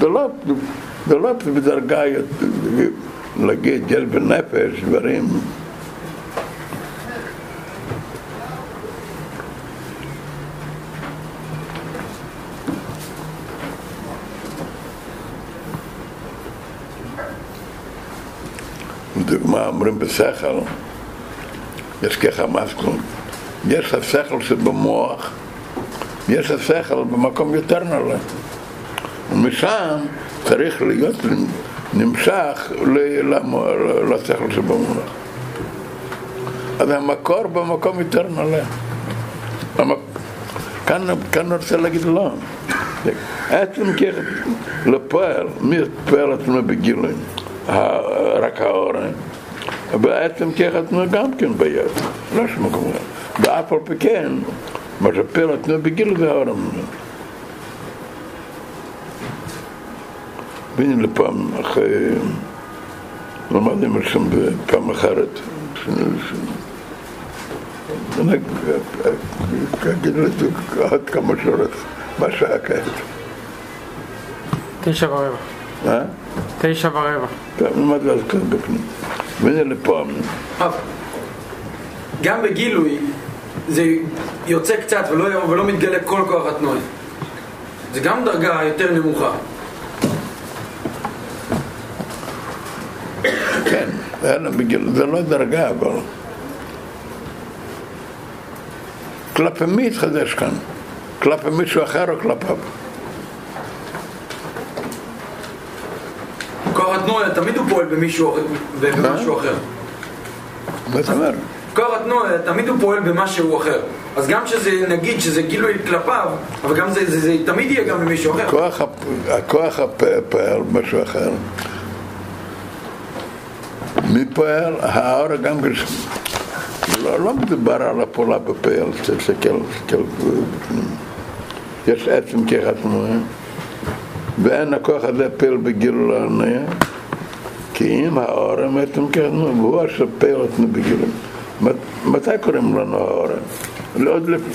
ולא, ולא בדרגה להגיד יש בנפש דברים דוגמה אומרים בשכל יש ככה מסקול יש השכל שבמוח יש השכל במקום יותר נעלה ומשם צריך להיות נמשך לשכל שבמוח. אז המקור במקום יותר נעלה כאן, כאן אני רוצה להגיד לא. עצם ככה לפועל מי פועל עצמו בגילוי? רק האורן בעצם ככה תנו גם כן ביד, לא שמקום ואף על פי כן, מה שפר נתנו בגיל האורם. והנה לפעם אחרי, למדנו שם בפעם אחרת, אני אגיד לזה עוד כמה שורות בשעה כעת. תשע ורבע. אה? תשע ורבע. טוב, נלמד כאן בפנים. והנה לפעם. גם בגילוי זה יוצא קצת ולא, ולא מתגלה כל כוח התנועה. זה גם דרגה יותר נמוכה. כן, זה לא דרגה אבל. כלפי מי התחדש כאן? כלפי מישהו אחר או כלפיו? כוח התנועה תמיד הוא פועל במישהו, אחר. מה אתה אומר? כוח התנועה תמיד הוא פועל במשהו אחר. אז גם שזה, נגיד שזה גילוי כלפיו, אבל גם זה, זה, זה תמיד יהיה גם במישהו אחר. הכוח, הכוח פועל במשהו אחר. מי פועל? האור גם לא, לא מדובר על הפעולה בפועל, תסתכל, תסתכל יש עצם כאחד תנועה ואין הכוח הזה פועל בגילוי לעניה כי אם האורם הייתם כן, והוא השפר את נבגילים. מתי קוראים לנו האורם?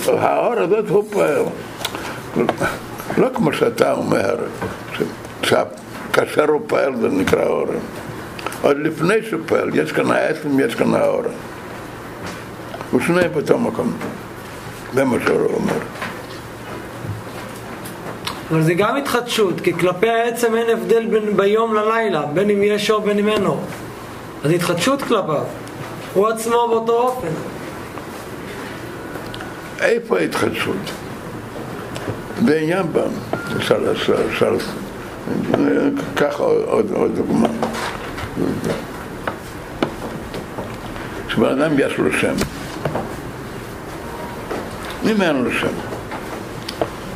האור הזאת הוא פאר. לא כמו שאתה אומר, כאשר הוא פועל זה נקרא אורם. עוד לפני שהוא פועל, יש כאן העצם, יש כאן האורם. ושניהם באותו מקום. זה מה שהוא אומר. אבל זה גם התחדשות, כי כלפי העצם אין הבדל בין ביום ללילה, בין אם יש אור בין אם אין אור. אז התחדשות כלפיו, הוא עצמו באותו אופן. איפה ההתחדשות? בעניין בם, אפשר, אפשר, ככה עוד, דוגמה. כשבן אדם יש לו שם, אם אין לו שם,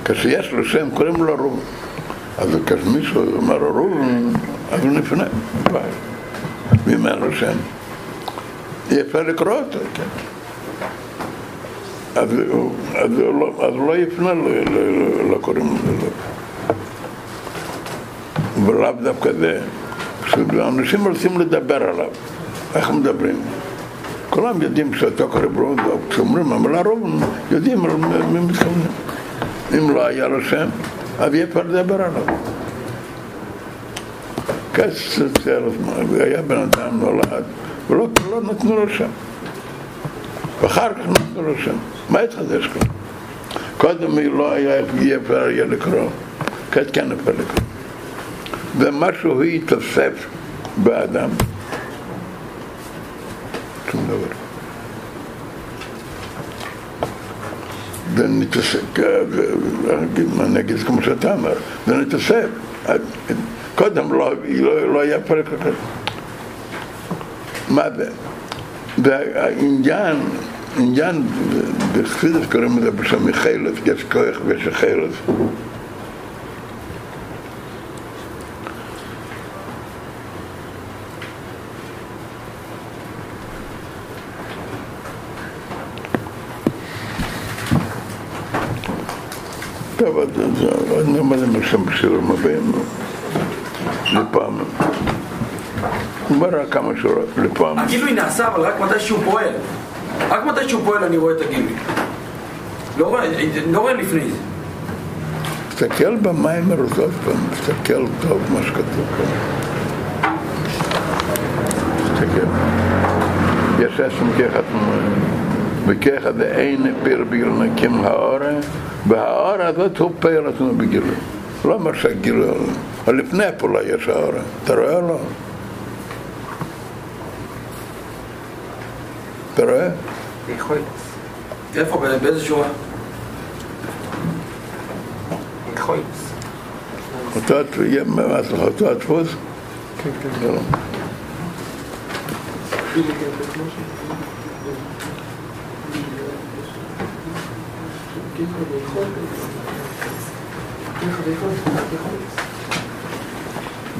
כשיש לו שם קוראים לו רוב, אז כשמישהו אומר רוב, אז הוא נפנה, ואם אין לו שם, אי אפשר לקרוא אותו, כן. אז, אז, לא, אז לא יפנה לקוראים לו. ולאו דווקא זה, כשאנשים רוצים לדבר עליו, איך מדברים? כולם יודעים שאתה קורא ברוב, כשאומרים המילה רוב, יודעים על מי מתכוונים. אם לא היה לו שם, אז יהיה כבר לדבר עליו. כס היה בן אדם נולד, ולא לא נתנו לו שם. ואחר כך נתנו לו שם. מה התחדש כאן? קודם לא היה, אי אפשר היה לקרוא, כעת כן אפשר לקרוא. ומשהו התאסף באדם, שום דבר. זה נתעסק, אני אגיד כמו שאתה אומר, זה נתעסק. קודם לא, לא, לא היה פרק כזה. מה זה? והעניין, עניין, בחסידס קוראים לזה בשם מיכלס, יש כוח ויש חלס. טוב, אני להם שם בשירים הבאים, לפעם. הוא רק כמה שורות, לפעם. הגילוי נעשה אבל רק מתי שהוא פועל. רק מתי שהוא פועל אני רואה את הגילוי. לא רואה, לא רואה לפני זה. תסתכל במים הרוזות פעם, תסתכל טוב מה שכתוב כאן. תסתכל. יש עשם ככה וככה דאין פיר בגלל נקים האורה, והאורה הזאת הוא פיר עצמו בגילוי. לא אומר שהגילוי, אבל לפני הפעולה יש האורה. אתה רואה או לא? אתה רואה? יכול. איפה? באיזה שורה? יכול. אותו, מה זה, אותו הדפוס? כן, כן.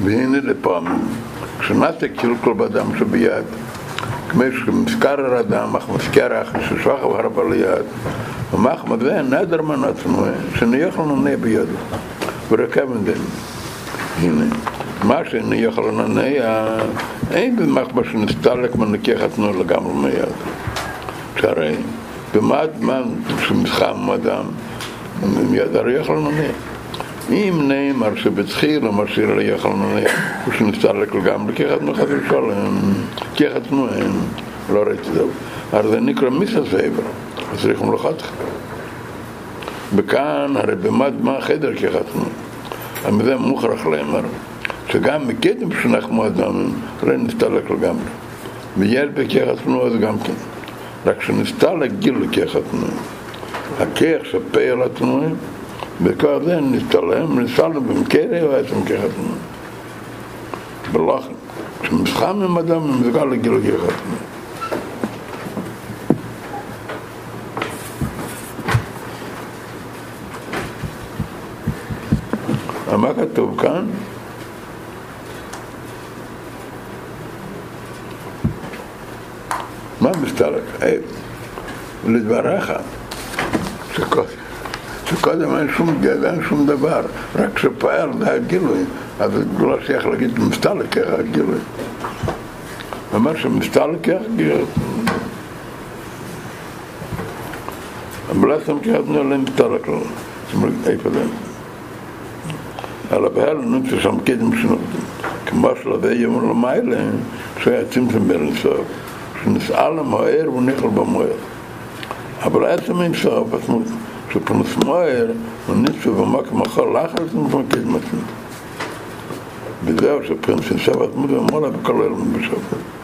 והנה לפעמים, כשנתק כאילו כל באדם שביד, כמו שמזכר האדם, אך מזכר אך ששוח הרבה ליד, ומחמד ואין נדר מנעצנו, שניח לנו נה בידו, ורקב דן. הנה, מה שניח לנו נה, אין במחמד שנסתלק מנקיח עצמו לגמרי מיד. שהרי, במה זמן שמסחם אדם, מיד הרי יכל נונה. אם נאמר שבתחילה משאיר לי יכל נונה, הוא שנסתלק לגמרי, כי אחד מחד ושלם, כי אחד נוען, לא ראיתי זהו. הרי זה נקרא מיסה סייבר, אז צריך מלאכת וכאן הרי במה מה החדר כחתנו. אבל זה מוכרח לאמר, שגם מקדם שנחמו אדם, לא נסתלק לגמרי. ויש בכחתנו אז גם כן. רק שנסתלק גילו כחתנו. הכיח שפעל התנועים, וכוח זה נסתלם, נסתלם במקרה או עצם כחתנו. בלחם. כשמסחם עם אדם, מסגר לגילו כחתנו. מה כתוב כאן? מה מסתלק? לדבריך, שקודם, אין שום אין שום דבר, רק כשפעל זה הגילוי, אז לא שייך להגיד מסתלק איך הגילוי. אמר שמסתלק איך הגילוי. אבל לא שם כחתנו עליהם מסתלק לו. זאת אומרת, איפה זה? על הבהל נמצא שם קדם שנות, כמו שלבי יום למעלה, שהיה צמצם פונס אַלע מאיר און נישט אַלע מאיר. אבער אַז מיין שאַב, אַז מיר צו פונס מאיר און נישט צו מאַק מאַחל לאחר צו פונקט מאַט. ביזער צו פונס שאַב, מיר מאַל אַ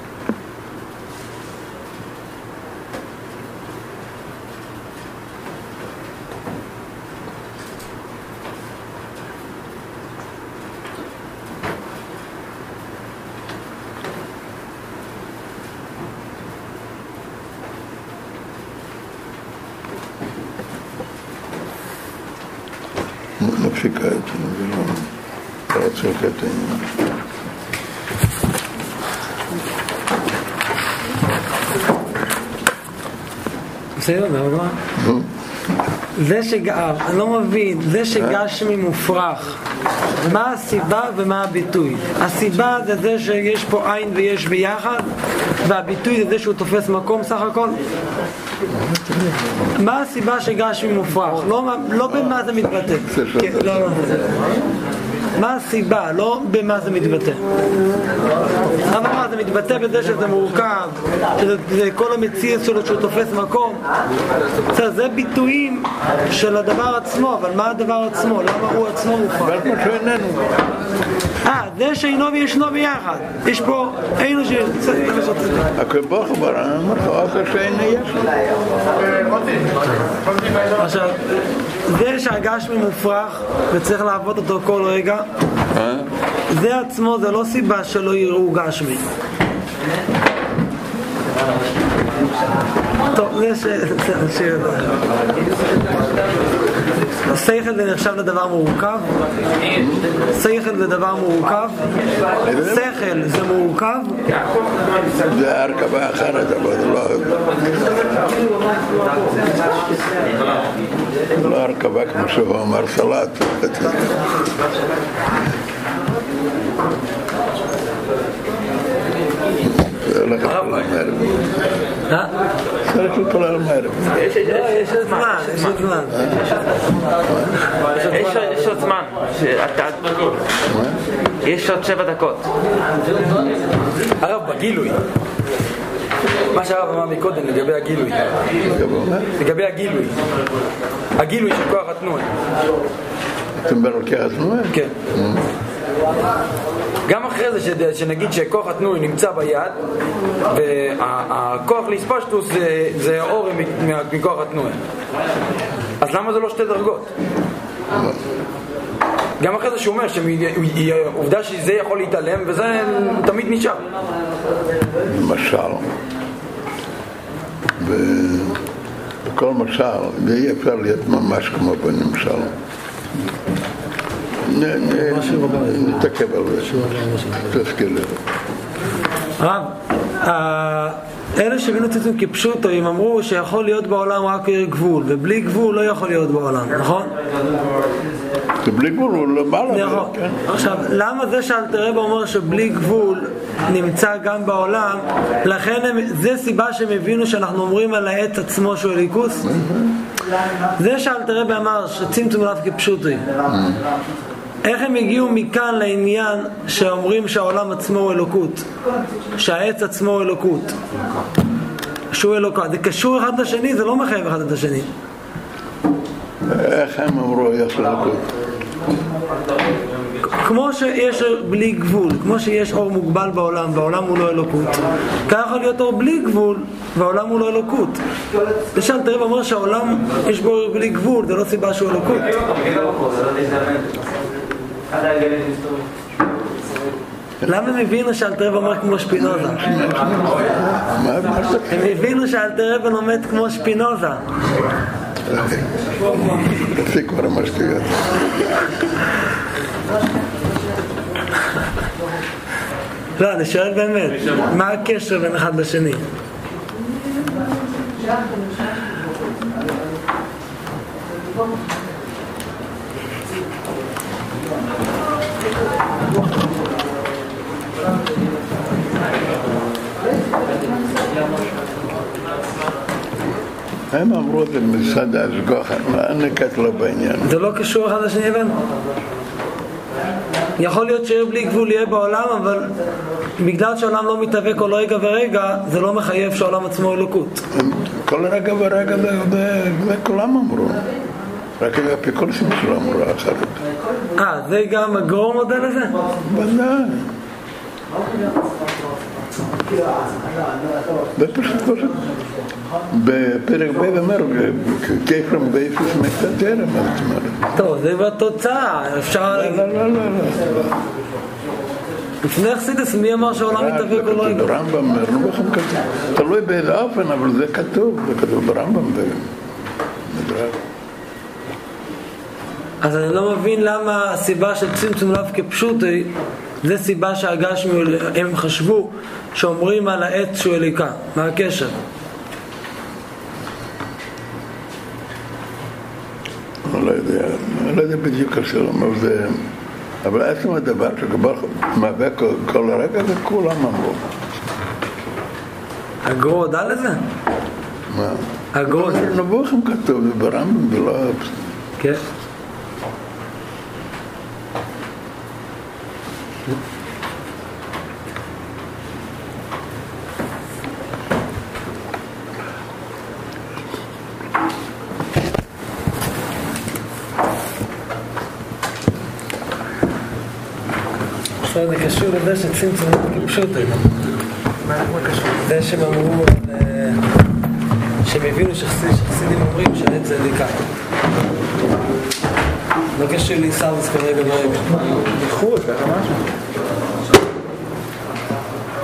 בסדר, אבל מה? זה שגר, אני לא מבין, זה שגשמי מופרך, מה הסיבה ומה הביטוי? הסיבה זה זה שיש פה עין ויש ביחד, והביטוי זה זה שהוא תופס מקום סך הכל? מה הסיבה שגשמי מופרך? לא, לא במה זה מתבטא. כן, לא, לא. מה הסיבה, לא במה זה מתבטא. אבל מה, זה מתבטא בזה שזה מורכב, שזה זה כל המציאות שלו שהוא תופס מקום. בסדר, זה ביטויים של הדבר עצמו, אבל מה הדבר עצמו? למה הוא עצמו כמו שאיננו. אה, זה שאינו וישנו ביחד. יש פה, אינו ש... הקדוש ברוך הוא ברא, אמר לך, אוכל שאין יש לו. עכשיו, זה שהגשמי מופרך וצריך לעבוד אותו כל רגע, אה? זה עצמו זה לא סיבה שלא יראו גשמי. טוב, זה ש... שכל זה נחשב לדבר מורכב? שכל זה דבר מורכב? שכל זה מורכב? זה הרכבה אחרת, אבל זה לא... זה לא הרכבה כמו שהוא אמר סלט. צריך להתפלל מערב. לא, יש עוד זמן, יש עוד זמן. יש עוד- זמן. יש עוד שבע דקות. הרב, בגילוי. מה שהרב אמר מקודם לגבי הגילוי. לגבי הגילוי. הגילוי של כוח התנועה. אתם ברוקח עצמו? כן. גם אחרי זה שד- שנגיד שכוח התנועי נמצא ביד והכוח לאספשטוס זה, זה אור מכוח התנועי אז למה זה לא שתי דרגות? גם אחרי זה שהוא אומר שעובדה שזה יכול להתעלם וזה תמיד נשאר משל. בכל משל, ואי אפשר להיות ממש כמו בנמשל. נתעכב על זה. תזכיר לי. הרב, אלה שהבינו ציצים כפשוטו, הם אמרו שיכול להיות בעולם רק גבול, ובלי גבול לא יכול להיות בעולם, נכון? זה בלי גבול, הוא למעלה. נכון. כן. עכשיו, למה זה שאלתרבה אומר שבלי גבול נמצא גם בעולם, לכן הם, זה סיבה שהם הבינו שאנחנו אומרים על העץ עצמו שהוא אליקוס? זה שאלתרבה אמר שצמצום לאו כפשוטי. איך הם הגיעו מכאן לעניין שאומרים שהעולם עצמו הוא אלוקות? שהעץ עצמו הוא אלוקות? שהוא אלוקות. זה קשור אחד לשני, זה לא מחייב אחד את השני. איך הם אמרו, יש לקות? כמו שיש בלי גבול, כמו שיש אור מוגבל בעולם, והעולם הוא לא אלוקות, כך יכול להיות אור בלי גבול, והעולם הוא לא אלוקות. למשל, תראה אומר שהעולם יש בו אור בלי גבול, זה לא סיבה שהוא אלוקות. למה הם הבינו שאלתרבה אומר כמו שפינוזה? הם הבינו שאלתרבה לומד כמו שפינוזה. תפסיק כבר עם השטויות. לא, אני שואל באמת, מה הקשר בין אחד לשני? הם אמרו את זה מצד ההשגוח, אני נקט לא בעניין. זה לא קשור אחד לשני, הבנו? יכול להיות שעיר בלי גבול יהיה בעולם, אבל בגלל שהעולם לא מתהווה כל רגע ורגע, זה לא מחייב שהעולם עצמו אלוקות. כל רגע ורגע זה- כולם אמרו. רק האפיקורסים שלו אמרו אחרת. אה, זה גם הגרור מודה לזה? ודאי. זה פשוט פשוט. בפרק ב' אומר, כיפרם באפס מקטטרם, מה זאת אומרת? טוב, זה בתוצאה, אפשר... לא, לא, לא, לא. לפני אכסידס, מי אמר שהעולם מתהווה זה כל כתוב רגע? ברמב"ם, אומר, בכם כתוב. תלוי באיזה אופן, אבל זה כתוב, זה כתוב ברמב"ם. אז אני לא מבין למה הסיבה של צמצום לאו כפשוטי זה סיבה שהגשמי, הם חשבו שאומרים על העץ שהוא אליקה. מה הקשר? לא יודע, אני לא יודע בדיוק זה אומר, זה... אבל עצם הדבר שכבר מהווה כל- הרגע, זה כולם אמרו. הגרו הודה לזה? מה? הגרו הודה. נבוכם כתוב, זה ברמב"ם, זה לא... כן. עכשיו זה קשור לזה שצמצום פשוט זה שהם אמרו, אה, שהם הבינו שחסיד- שחסידים אומרים שאני צדיקה. לא קשור לעיסאוויס כרגע ברגע. איחוד, ככה משהו.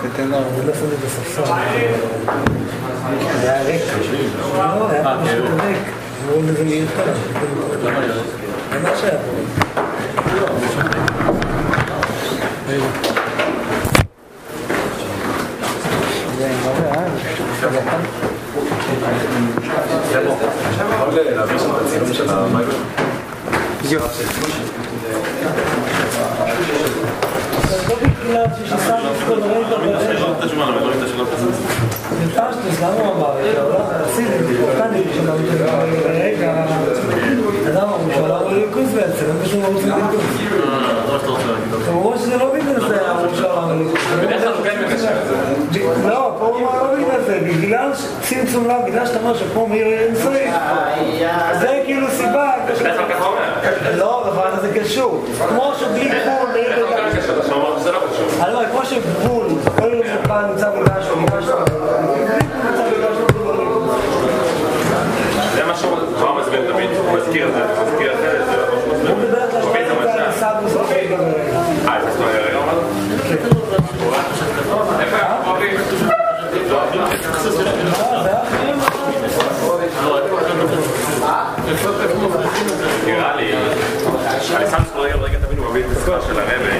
תתן לו, אני לא שמתי בספסל. זה היה ריק. לא, היה פשוט ריק. אמרו לזה מיותר. זה מה שהיה פה. זה מראה, אה? לא בגלל ששם את כל רגע ברגע. בפשטוס, למה הוא אמר את זה? הוא לא חסיד, פורקני, רגע, אדם אמרו שהוא עולם הליכוז בעצם, אין בשום ערוץ הליכוז. הם אמרו שזה לא בגלל זה אמרו שהוא עולם הליכוז. לא, ברור מה לא בגלל זה, בגלל צמצום לב, בגלל שאתה אומר שפה מאיר אנסרי, אה, אה, אה, זה כאילו סיבה. לא, אבל זה קשור. כמו שבלי גבול מאיר אנסרי. לא אני אומר, כמו שגבול, כל יום שפה נמצא מול משהו, משהו. זה מה שהוא מסביר תמיד, הוא מזכיר את זה, הוא מזכיר את זה. נראה לי, אני שם שלא רגע תמיד הוא מביא את הסקור של הרבי.